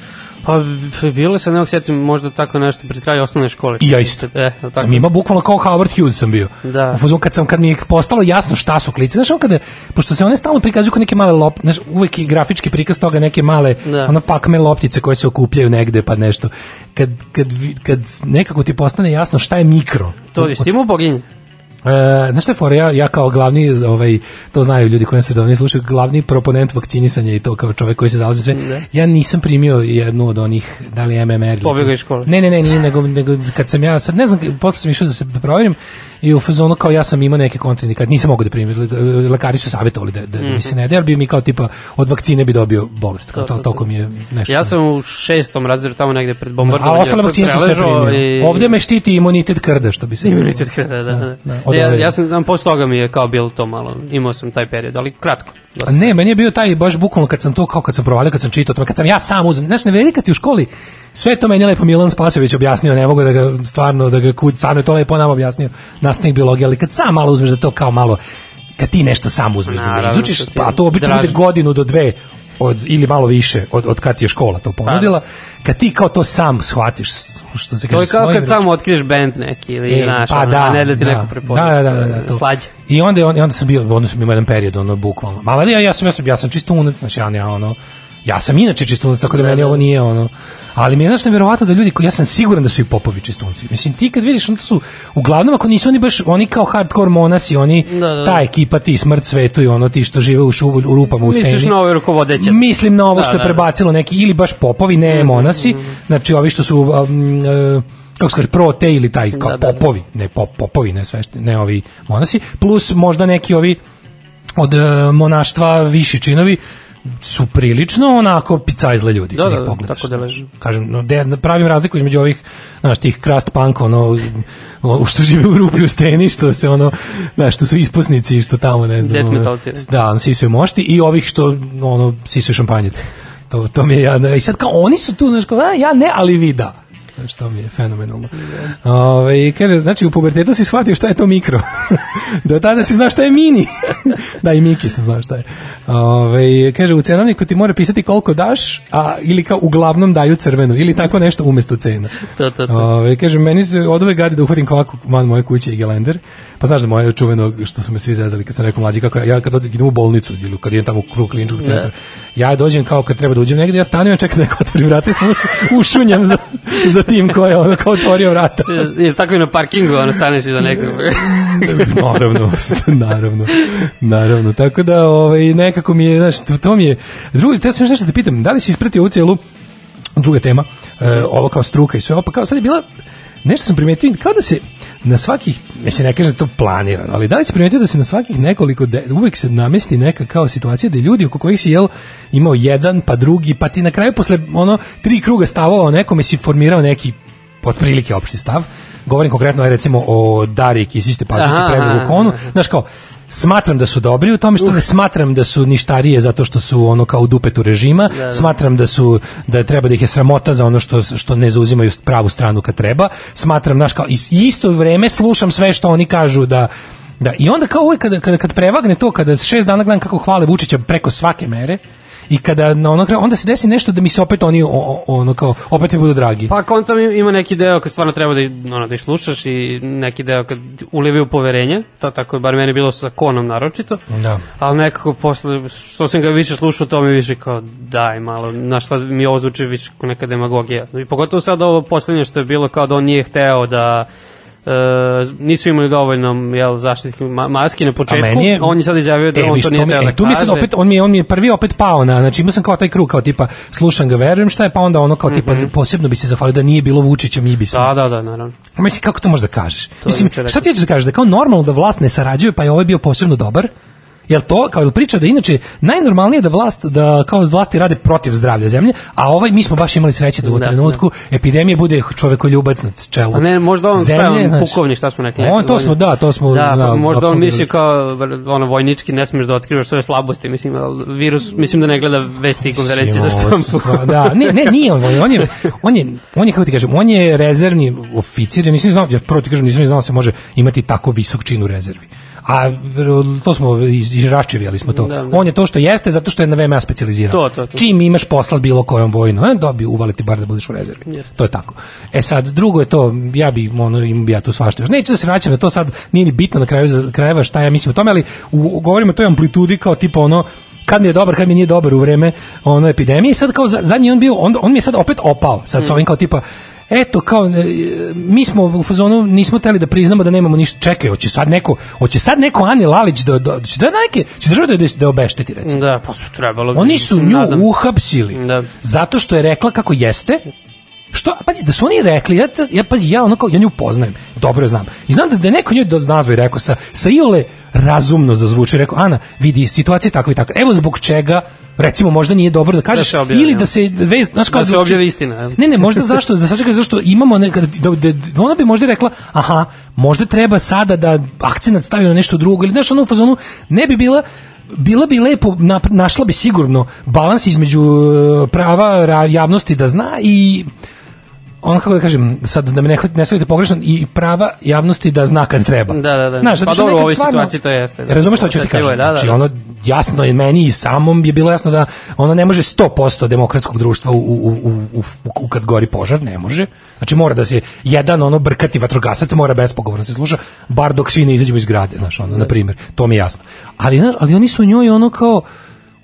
Pa, bilo se, ne mogu sjetim, možda tako nešto pred kraju osnovne škole. I ja isto. E, tako? Sam imao bukvalno kao Howard Hughes sam bio. Da. U fazonu kad sam kad mi je postalo jasno šta su klice, znaš, ono kada pošto se one stalno prikazuju kao neke male lop, znaš, uvek je grafički prikaz toga neke male Da. ono pakme loptice koje se okupljaju negde pa nešto. Kad, kad, kad nekako ti postane jasno šta je mikro. To je, stimu boginje. E, znaš šta je fora, ja, ja kao glavni, ovaj, to znaju ljudi koji se davno slušaju, glavni proponent vakcinisanja i to kao čovjek koji se zalaže za sve, Da. ja nisam primio jednu od onih, da li MMR ili... Iz škole. Ne, ne, ne, nije, nego, nego kad sam ja, sad ne znam, posle sam išao da se proverim i u fazonu kao ja sam imao neke kontraindikacije, nisam mogao da primim, le- lekari su savjetovali da, da, da mi se ne da, jer bi mi kao tipa od vakcine bi dobio bolest, kao Mhm. To, to, to, mi je nešto. Ja sam u šestom razredu tamo negde pred a bombardovanjem. ostale vakcine sam sve primio. i- Ovde me štiti imunitet krda, što bi se... Imunitet krda, da, da. da, od ja, ja sam, znam, posle toga mi je kao bilo to malo, imao sam taj period, ali kratko. A dosta. Ne, meni je bio taj baš bukvalno kad sam to kao kad sam provalio, kad sam čitao kad sam ja sam uzem. Znaš, ne vredi kad ti u školi sve to meni lepo Milan Spasović objasnio, ne mogu da ga stvarno da ga kud, stvarno je to lepo nam objasnio nastavnik biologije, ali kad sam malo uzmeš da to kao malo kad ti nešto sam uzmeš da Naravno, izučiš, ti je pa to obično bude godinu do dve od ili malo više od od kad ti je škola to ponudila, kad ti kao to sam shvatiš, što se kaže To je kao kad samo otkriješ band neki ili E, znaš, pa ono, da, ne da ti da, neko prepozna. Da, da, da, da, to. Slađe. I onda, je on, i onda sam bio, onda sam imao jedan period, ono, bukvalno. Mala ja, ja sam, ja sam, ja sam čisto unac, znači, ja, ja, ono, Ja sam inače čistunac, tako da, meni ovo nije ono. Ali mi je znaš nevjerovatno da ljudi, ja sam siguran da su i popovi čistunci. Mislim, ti kad vidiš, onda su, uglavnom ako nisu oni baš, oni kao hardcore monasi, oni, Da, da, da. ta ekipa, ti smrt svetu i ono, ti što žive u, šu, u rupama u steni. Misliš na ove rukovodeće? Mislim na ovo Da, što je da, da. prebacilo neki, ili baš popovi, ne monasi, znači ovi što su, um, e, kako se kaže, prote ili taj, kao Da, da, da. popovi, ne pop, popovi, ne svešti, ne ovi monasi, plus možda neki ovi od e, monaštva viši činovi su prilično onako picajzle ljudi. Da, da, da, pogledaš, tako da leži. Kažem, no, de, pravim razliku između ovih, znaš, tih krast punk, ono, o, što žive u rupi u steni, što se ono, znaš, što su ispusnici što tamo, ne znam. Death ono, metalci. Da, ono, sisaju mošti i ovih što, ono, sisaju šampanjice. To, to mi je, ja, i sad kao, oni su tu, znaš, kao, a, ja ne, ali vi da. Znaš, to mi je fenomenalno. Ove, kaže, znači, u pubertetu si shvatio šta je to mikro. Do tada si znao šta je mini. da, i Miki sam znao šta je. Ove, kaže, u cenovniku ti mora pisati koliko daš, a ili kao uglavnom daju crvenu, ili tako nešto umesto cena. To, to, to. Ove, kaže, meni se od ove gadi da uhvatim kvaku van moje kuće i gelender. Pa znaš da moje čuveno, što su me svi zezali kad sam rekao mlađi, kako ja, ja kad idem u bolnicu ili kad idem tamo u krug kliničkog centra, ja dođem kao kad treba da uđem negde, ja stanujem, čekam da neko otvori vrata i samo se ušunjam za, za tim ko je ono kao otvorio vrata. Je tako i na parkingu, ono, staneš iza nekog. naravno, naravno, naravno. Tako da, ovaj, nekako mi je, znaš, to, to mi je... Drugo, te sam još nešto da pitam, da li si ispratio ovu cijelu, druga tema, e, ovo kao struka i sve ovo, pa kao sad je bila, nešto sam primetio, kao da se na svakih, mislim ne kažem da to planirano, ali da li si primetio da se na svakih nekoliko, de, uvek se namesti neka kao situacija da ljudi oko kojih si jel imao jedan, pa drugi, pa ti na kraju posle ono tri kruga stavova o nekome si formirao neki otprilike opšti stav. Govorim konkretno aj recimo o Dari Kisiste Patrici Aha, predlogu aha, konu. Znaš kao, smatram da su dobri u tome što ne smatram da su ništarije zato što su ono kao u dupetu režima, da. smatram da su da treba da ih je sramota za ono što što ne zauzimaju pravu stranu kad treba. Smatram znaš kao isto vreme slušam sve što oni kažu da da i onda kao uvek kada, kada, kad prevagne to kada šest dana gledam kako hvale Vučića preko svake mere i kada na ono onda se desi nešto da mi se opet oni o- o- ono kao opet mi budu dragi. Pa kontam ima neki deo kad stvarno treba da, ono, da slušaš i neki deo kad ulivaju poverenje, to tako je bar meni bilo sa konom naročito, Da. ali nekako posle, što sam ga više slušao, to mi više kao daj malo, znaš sad mi ovo zvuči više kao neka demagogija. I pogotovo sad ovo poslednje što je bilo kao da on nije hteo da nisu imali dovoljno jel, zaštitnih ma maski na početku, je- on je sad izjavio da E, on to nije teo e, da tu mi kaže. opet, on mi je, on mi je prvi opet pao na, znači imao sam kao taj krug, kao tipa, slušam ga, verujem šta je, pa onda ono kao tipa, posebno bi se zahvalio da nije bilo Vučića, mi bi se. Da, da, da, naravno. A Mislim, kako to možeš da kažeš? Mislim, juče rekao. šta ti hoćeš da kažeš? Da kao normalno da vlast ne sarađuje, pa je ovaj bio posebno dobar? Jel to, kao priča da inače najnormalnije da vlast, da kao vlasti rade protiv zdravlja zemlje, a ovaj, mi smo baš imali sreće da u Da, trenutku epidemije bude čovekoljubac na čelu. A ne, možda on sve, on znaš. pukovni, šta smo rekli? On, to smo, da, to smo, Da, da, pa možda on misli kao, ono, vojnički ne smiješ da otkrivaš svoje slabosti, mislim, virus, mislim da ne gleda vesti i konferencije za štampu. Da, ne, ne, nije on, on je, on je, on je, kako ti kažem, on je rezervni oficir, ja nisam znao, jer prvo ti kažem, nisam ni znao da se može imati tako visok čin u rezervi. A to smo iz, izraščevijali smo to. Da, da. On je to što jeste zato što je na VMA specijalizirao. To, to, to. Čim imaš posla bilo kojom vojnom, ne, dobiju uvaliti bar da budeš u rezervi. Jeste. To je tako. E sad, drugo je to, ja bi, ono, im bi ja tu svašta još. Neću da se vraćam na to sad, nije ni bitno na kraju za- krajeva šta ja mislim o tome, ali u, govorimo o toj amplitudi kao tipa ono, kad mi je dobar, kad mi nije dobar u vreme ono epidemije i sad kao za- zadnji on bio, on, on mi je sad opet opao, sad s ovim kao tipa, eto kao e, mi smo u fazonu nismo teli da priznamo da nemamo ništa čekaj hoće sad neko hoće sad neko Ani Lalić da da će da neke će država da da obešteti recimo Da, pa su trebalo. bi, oni su nju nadam uhapsili Da. zato što je rekla kako jeste Što, pazi, da su oni rekli, ja, ja, pazi, ja ono kao, ja nju poznajem, dobro je znam. I znam da, da neko nju nazvao i rekao sa, sa iole razumno zazvuči, rekao, Ana, vidi, situacija je takva i takva. Evo zbog čega, recimo, možda nije dobro da kažeš, se objavi, ili da se, vez, znaš kao, Da se objavi istina. ne, ne, možda zašto, da sačekaj zašto imamo nekada da, da, da, ona bi možda rekla, aha, možda treba sada da akcenat stavi na nešto drugo ili znaš ono u fazonu ne bi bila bila bi lepo nap- našla bi sigurno balans između e, prava ra- javnosti da zna i on kako da kažem, sad da me ne, ne shvatite pogrešno, i prava javnosti da zna kad treba. Da, da, da. Znaš, Pa dobro, u ovoj stvarno- situaciji to jeste, da. Razumeš što ću ti kažem? da, da, znači, da. ono, jasno je meni i samom je bilo jasno da ono ne može 100% demokratskog društva u, u, u, u, u, u kad gori požar, ne može. Znači mora da se jedan ono brkati vatrogasac mora bespogovorno se sluša, bar dok svi ne izađemo iz grade, znaš, ono, na primjer, to mi je jasno. Ali, znaš, ali oni su njoj ono kao,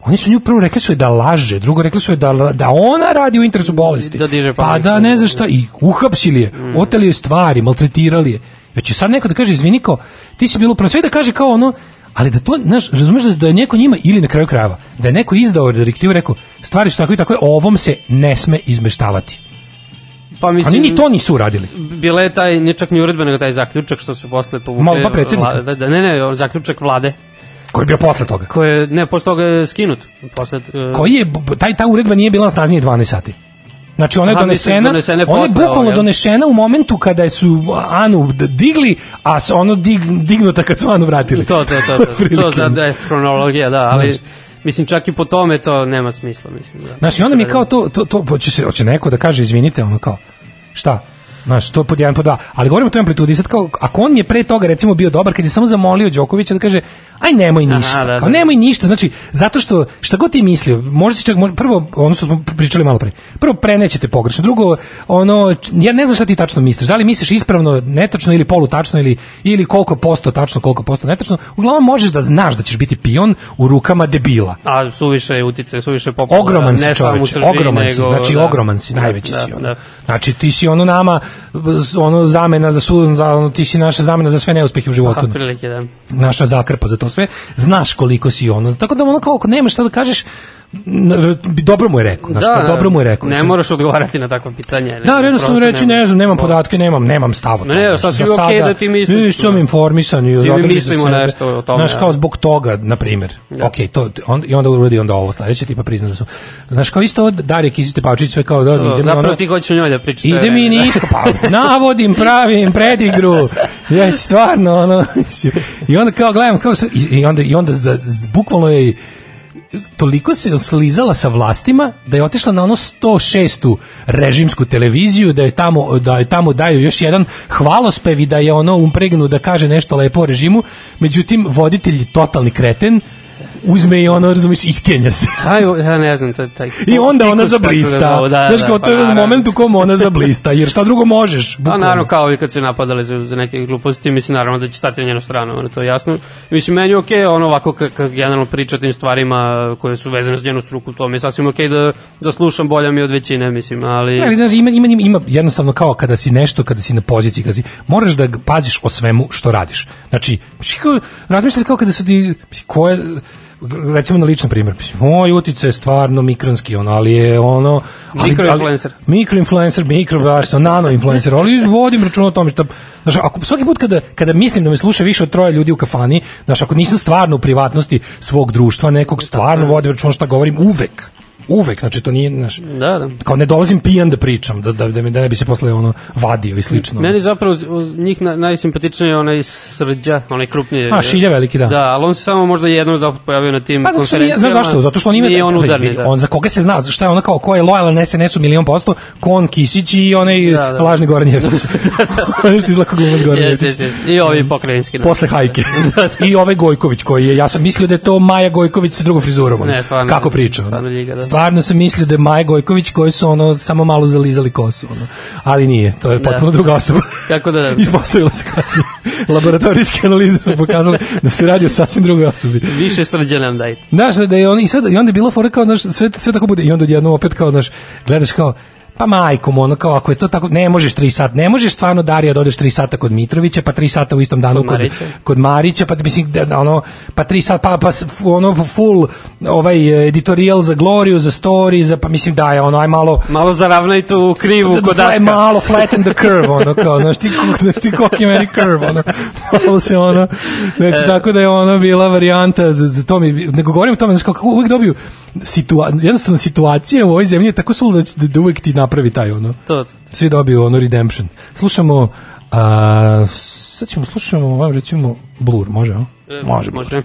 Oni su nju prvo rekli su je da laže, drugo rekli su je da, da ona radi u interesu bolesti. Da diže pa da ne znaš šta, i uhapsili je, oteli je stvari, maltretirali je. Već će sad neko da kaže, izvini kao, ti si bilo upravo sve da kaže kao ono, ali da to, znaš, razumeš da, da je neko njima, ili na kraju krajeva, da je neko izdao direktivu, rekao, stvari su tako i tako, ovom se ne sme izmeštavati. Pa mislim, Oni ni to nisu uradili. Bila je taj, ne čak ni uredba, nego taj zaključak što su posle povukli. Malo pa predsjednika. Vlade, da, ne, ne, zaključak vlade. Koji je bio posle toga? Koje, je- ne, posle toga je skinut. Posle, uh, Koji je, taj, ta uredba nije bila na snazi ni 12 sati. Znači ona je donesena, donesena ona je bukvalno ovoga. donešena u momentu kada su Anu digli, a s- ono dig, dignuta kad su Anu vratili. To, to, to, to, to, za da je hronologija, da, ali Znaš. mislim čak i po tome to nema smisla, mislim. Da. Znaš, i onda mi je kao to, to, to hoće, se, hoće neko da kaže, izvinite, ono kao, šta? Znaš, to pod jedan, pod dva. Ali govorimo o toj amplitudi. Sad kao, ako on je pre toga recimo bio dobar, kad je samo zamolio Đokovića da kaže, aj nemoj Aha, ništa. da, kao, da. nemoj ništa. Znači, zato što, šta god ti mislio, možda si čak, mo- prvo, ono što smo pričali malo pre, prvo prenećete pogrešno, drugo, ono, ja ne znam šta ti tačno misliš, da li misliš ispravno, netačno ili polutačno ili, ili koliko posto tačno, koliko posto netačno, uglavnom možeš da znaš da ćeš biti pion u rukama debila. A suviše je utice, suviše popularno. Ogroman si Srbiji, ogroman si, znači da. ogroman si, Da, najveći da, si ono. Da. Znači ti si ono nama ono zamena za su, za ono, ti si naša zamena za sve neuspehe u životu. Aha, prilike, da. Naša zakrpa za to sve. Znaš koliko si ono. Tako da ono kao ako nemaš šta da kažeš dobro mu je rekao. Znači, da, dobro mu je rekao. Ne Mislim, moraš odgovarati na takvo pitanje. nego Da, jednostavno reći, ne znam, nemam podatke, nemam, nemam stav o Ne, tome. ne, sasvim za je okej sada da ti misliš, Nisam da. informisan i mi mislimo sebe. nešto o tome, Znaš, kao da. zbog toga, na primjer. Da. Ok, to, on, i onda uradi onda ovo sledeće, tipa prizna da su. Znaš, kao isto od Darije Kisice Pavčić, sve kao da, idem, zapravo ono, ti hoćeš o njoj da pričaš Ide mi da. nisko, pa navodim, pravim predigru. Ja stvarno ono i onda kao gledam kao se- i, onda i onda za, bukvalno je toliko se slizala sa vlastima da je otišla na ono 106. režimsku televiziju da je tamo da je tamo daju još jedan hvalospev i da je ono umpregnu da kaže nešto lepo o režimu međutim voditelj totalni kreten uzme i ono razumiješ iskenja se Taj, ja ne znam, taj, taj i onda ona zablista. zovu, Da, Znaš, da, kao pa to je naravno. moment u kom ona zablista, jer šta drugo možeš? Pa bukvalno. naravno kao i kad se napadali za, za neke gluposti, mislim naravno da će stati na njenu stranu, ono to je jasno. Mislim meni je okej ono ovako kad, generalno priča o tim stvarima koje su vezane za njenu struku, to mi je sasvim okej da, da slušam bolja mi od većine, mislim, ali... Ne, ali znaš, ima, ima, ima jednostavno kao kada si nešto, kada si na poziciji, kada si, moraš da paziš o svemu što radiš. Znači, razmišljaš kao kada su ti, ko je, recimo na ličnom primjer, moj uticaj je stvarno mikronski, ono, ali je ono... Ali, Mikroinfluencer. Ali, mikroinfluencer, mikro, baš sam, nanoinfluencer, ali vodim računa o tome što, znaš, ako, svaki put kada, kada mislim da me sluša više od troje ljudi u kafani, znaš, ako nisam stvarno u privatnosti svog društva, nekog stvarno vodim računa šta govorim, uvek, uvek, znači to nije, znaš, Da, da. kao ne dolazim pijan da pričam, da, da, da, da ne bi se posle ono vadio i slično. Meni zapravo od njih na, najsimpatičniji je onaj srđa, onaj krupniji. A, Šilja veliki, da. Da, ali on se samo možda jednom da pojavio na tim Pa konferencijama. znaš zašto? Zato što on ima Nije on udarni, da. on za koga se zna, šta je ono kao ko je lojalan SNS-u milion posto, kon Kisić i onaj Da, da. lažni Goran Jevtić. Ono što izlako glumac Goran Jevtić. jeste, jeste. I ovi pokrajinski. da. Posle hajke. I ovaj Gojković koji je, ja sam mislio da je to Maja Gojković sa drugom frizurom. Ne, stvarno. Kako priča. Stvarno ljiga, da. Stvarno sam mislio da je Maja Gojković koji su ono samo malo zalizali kosu. Ono. Ali nije, to je Da. potpuno druga osoba. Tako da, da. Ispostavilo se kasnije. Laboratorijske analize su pokazale da se radi o sasvim drugoj osobi. Više srđa nam dajte. Znaš, da je on, i, sad, i onda je bilo fora kao, znaš, sve, sve tako bude, i onda odjednom opet kao, znaš, gledaš kao, pa majkom, ono kao, ako je to tako, ne možeš tri sata, ne možeš stvarno Darija da odeš tri sata kod Mitrovića, pa tri sata u istom danu Kod kod, Marića. kod Marića, pa mislim, da, ono, pa tri sata, pa, pa ono, full, ovaj, editorial za Gloriju, za Story, za, pa mislim, da je ono, aj malo, Malo zaravnaj tu krivu da, kod da, Daška. malo flatten the curve, ono, kao, znaš ti, znaš ti koliki je meni curve, ono, malo se ono, znači, tako da je ono bila varijanta, da, da to mi, nego govorim o tome, znaš, kako uvijek dobiju, situa, jednostavno situacija u ovoj zemlji je tako sul da, da, uvijek ti napravi taj, ono, To, to. svi dobiju ono redemption. Slušamo, a, sad ćemo, slušamo, ovaj, recimo, Blur, može? E, Može, može. Stay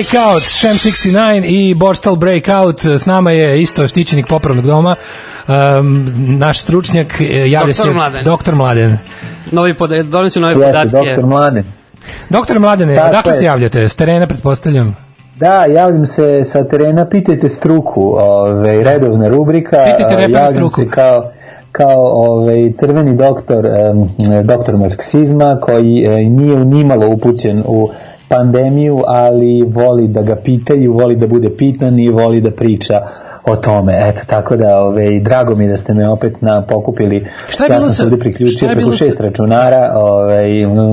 Breakout, Shem 69 i Borstal Breakout. S nama je isto štićenik popravnog doma. Um, naš stručnjak e, javlja Doktor se Mladen. doktor Mladen. Novi poda donosi nove Jeste, podatke. doktor Mladen. Doktor Mladene, odakle je. se javljate? S terena, pretpostavljam. Da, javljam se sa terena, pitajte struku, ove, redovna rubrika. Pitajte javljam struku. se kao kao ovaj crveni doktor doktor marksizma koji e, nije nimalo upućen u pandemiju, ali voli da ga pitaju, voli da bude pitan i voli da priča o tome. Eto, tako da, ovaj, drago mi da ste me opet na pokupili. Šta je ja sam sa- se ovde šta priključio preko bilo sa- šest računara, ovaj,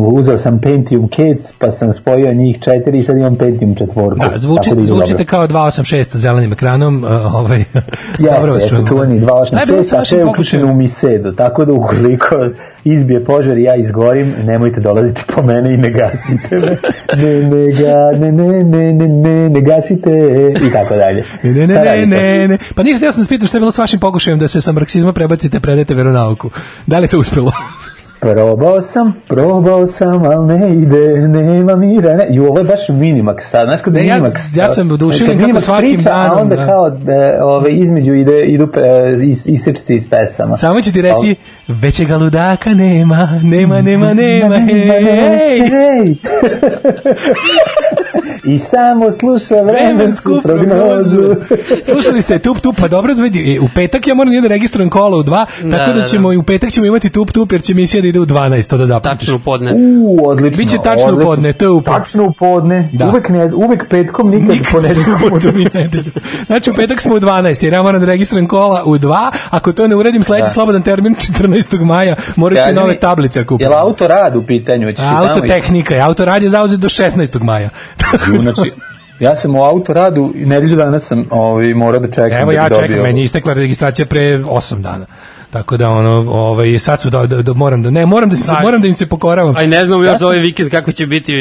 uzeo sam Pentium Kids, pa sam spojio njih četiri i sad imam Pentium četvorku. Da, zvuči, da zvučite dobro. kao 286 sa zelenim ekranom. Uh, ovaj, dobro vas Jeste, čujemo. jeste, bilo 286, sa a sve je uključeno u Misedu, tako da ukoliko izbije požar i ja izgorim, nemojte dolaziti po mene i ne gasite me. Ne, ne, ga, ne, ne, ne, ne, ne, ne gasite i tako dalje. Ne, ne, ne, ne, ne, ne. Pa ništa, ja sam spitam šta je bilo s vašim pokušajem da se sa marksizma prebacite, predete veronauku. Da li je to uspelo? Probao sam, probao sam, ali ne ide, nema mira. Ne. Ju, ovo je baš Minimax sad, znaš kod Ne, ja- Minimax. ja sam oduševljen kako Minimax svakim priča, danom, A onda da. kao da, ove, između ide, idu e, is, isečci iz pesama. Samo ću ti reći, većega ludaka nema, nema, nema, nema, hej, hej. I samo sluša vremensku prognozu. Slušali ste tup tup, pa dobro, e, u petak ja moram da registrujem kola u dva, tako da, Da, da, ćemo i u petak ćemo imati tup tup, jer će emisija da ide u 12, to da zapamtiš. Tačno u podne. U, odlično. Biće tačno u odlično. podne, to je u podne. Tačno u podne. Da. Uvek, ne, uvek petkom, nikad, Nikad ponedeljkom. subotom i nedeljom. Znači u petak smo u 12, jer ja moram da registrujem kola u 2, ako to ne uradim sledeći Da. slobodan termin 14. maja, morat ću Kaži nove mi, tablice kupiti. Jel autorad u pitanju? Autotehnika je, autorad je zauzet do 16. maja. Znači, ja sam u autoradu i nedelju dana sam ovaj, morao da čekam. Evo da ja čekam, dobio- meni je istekla registracija pre 8 dana. Tako da ono, ovaj sad su da, da, da moram da ne, moram da se moram da im se pokoravam. Aj ne znamo Ja još za ovaj vikend kako će biti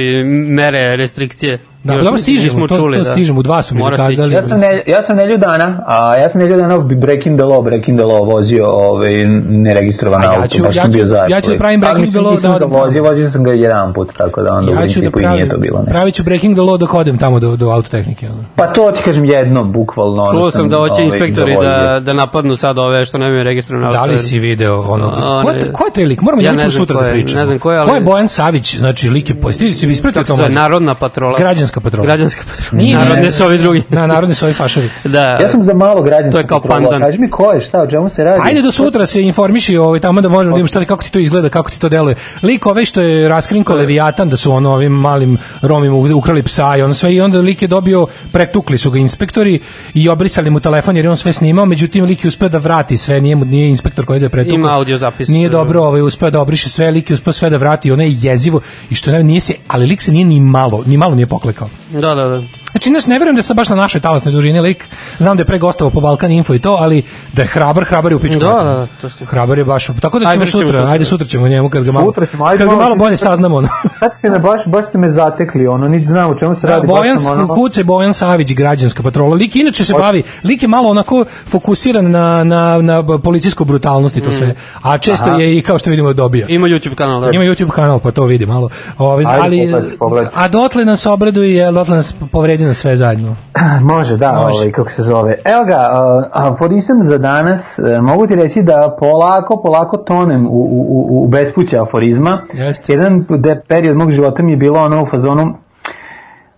mere, restrikcije. Da, Još dobro stižemo, to, čuli, to da. stižemo, u dva su mi Mora zakazali. stići. Ja sam, ne, ja sam nedelju dana, a ja sam nedelju dana Breaking the Law, Breaking the Law vozio ovaj, neregistrovan ja auto, ću- baš ja sam ću- bio zajedno. ja ću da pravim Breaking the Law da ga odem vozio, vozio sam ga jedan put, tako da onda u Ja da principu i pravim, nije to bilo nešto. pravit ću breaking the law dok odem tamo do, do autotehnike. ono. Pa to ti kažem jednom, bukvalno. ono Čuo sam da hoće ovaj, inspektori vozio. da, da napadnu sad ove što nemaju registrovane Da li auto. si video ono ko, ko je taj lik? Moramo Ja sutra da pričamo. ne znam ko je, ali- Ko je Bojan Savić? Znači lik je postavio se ispratio to narodna patrola. Građanska patrola. Građanska patrola. Nije, Narodne ne. su ovi drugi. Na narodni su ovi fašovi. Da. Ja sam za malo građansko To je kao patrola. pandan. Kaži mi ko je, šta, o čemu se radi? Ajde do sutra se informiši ovaj tamo da možemo da vidimo šta kako ti to izgleda, kako ti to deluje. Lik ovaj što je raskrinko Leviatan da su ono ovim malim Romima ukrali psa i ono sve i onda lik je dobio pretukli su ga inspektori i obrisali mu telefon jer je on sve snimao, međutim lik je uspeo da vrati sve, nije mu nije inspektor koji ga je pretukao. Ima audio zapis. Nije dobro, ovaj uspeo da obriše sve, lik je uspeo sve da vrati, ono je jezivo i što ne, nije se, ali lik se nije ni malo, ni malo nije poklekao. Da, da, da. Znači, znaš, ne verujem da je sad baš na našoj talasnoj dužini lik. Znam da je pre gostovao po Balkan Info i to, ali da je hrabar, hrabar je u pičku. Da, da, da, to ste. Hrabar je baš, tako da Ajde, ćemo ćemo sutra, sutra. ajde sutra ćemo njemu kad ga malo, Sutra ćemo, ajde kad ga malo bolje saznamo. ono. Sad ste me baš, baš ste me zatekli, ono, niti znam o čemu se Da, radi. Bojan baš sam, ono, Kuce, Bojan Savić, građanska patrola. Lik inače se bavi, lik je malo onako fokusiran na, na, na policijsku brutalnost i Mm. to sve. A često je i kao što vidimo dobija. Ima YouTube kanal, da. Ima YouTube kanal, pa to vidi malo. Ovaj, Ajde, ali, pogledaj, pogledaj. a dotle nas obraduje, dotle nas povredi nas sve zajedno. Može, da, Može. Ovaj, kako se zove. Evo ga, aforizam za danas, uh, mogu ti reći da polako, polako tonem u, u, u, bespuće aforizma. Jeste. Jedan de, period mog života mi je bilo ono u fazonu,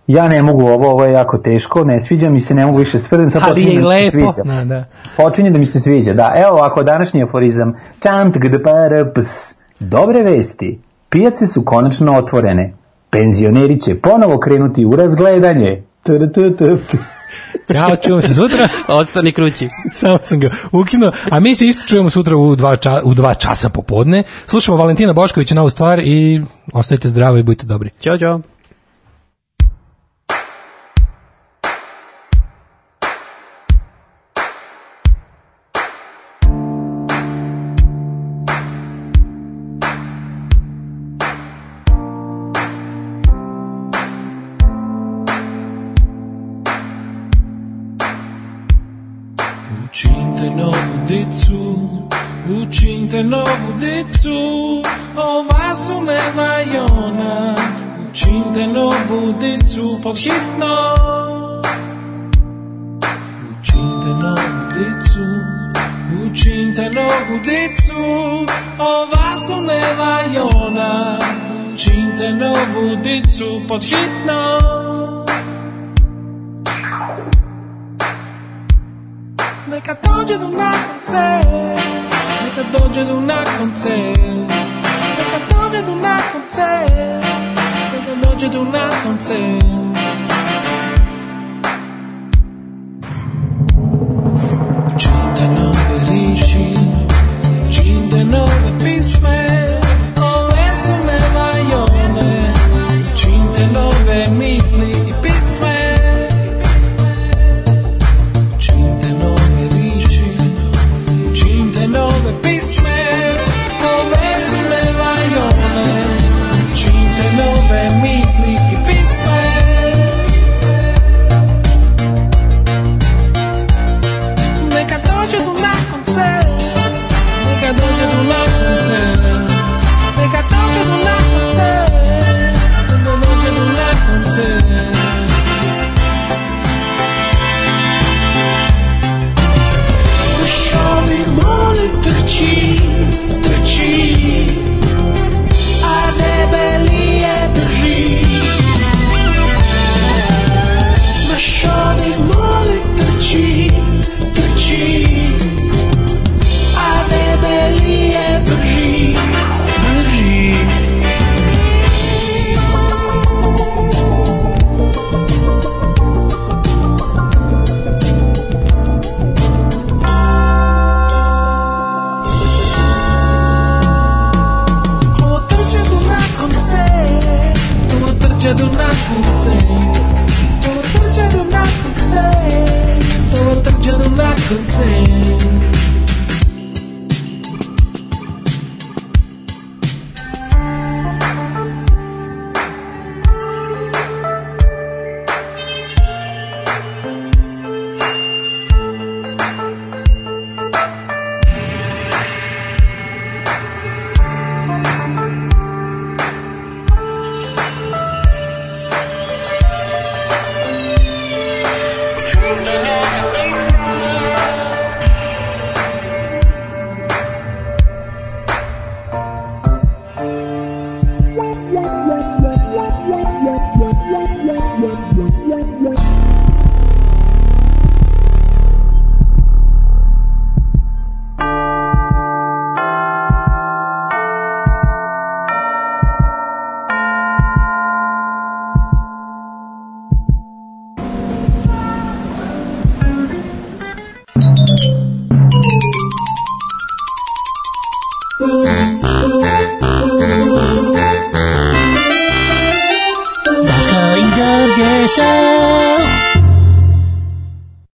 ja ne mogu ovo, ovo je jako teško, ne sviđa mi se, ne mogu više svrdem, sad Ali počinje je da mi se lepo. sviđa. Da, da. Počinje da mi se sviđa, da. Evo ovako, današnji aforizam. Čant gdprs. Dobre vesti. Pijace su konačno otvorene. Penzioneri će ponovo krenuti u razgledanje. Ćao, čujemo se sutra. Ostani krući. Samo sam ga ukinuo. A mi se isto čujemo sutra u dva, ča, u dva časa popodne. Slušamo Valentina Boškovića novu stvar i ostajte zdravi i budite dobri. Ćao, čao. водицю под hitno Učinte novu dicu, učinte novu dicu, ova su neva i ona. Učinte novu dicu pod hitno Neka dođe do na koncert, neka dođe do na mountain.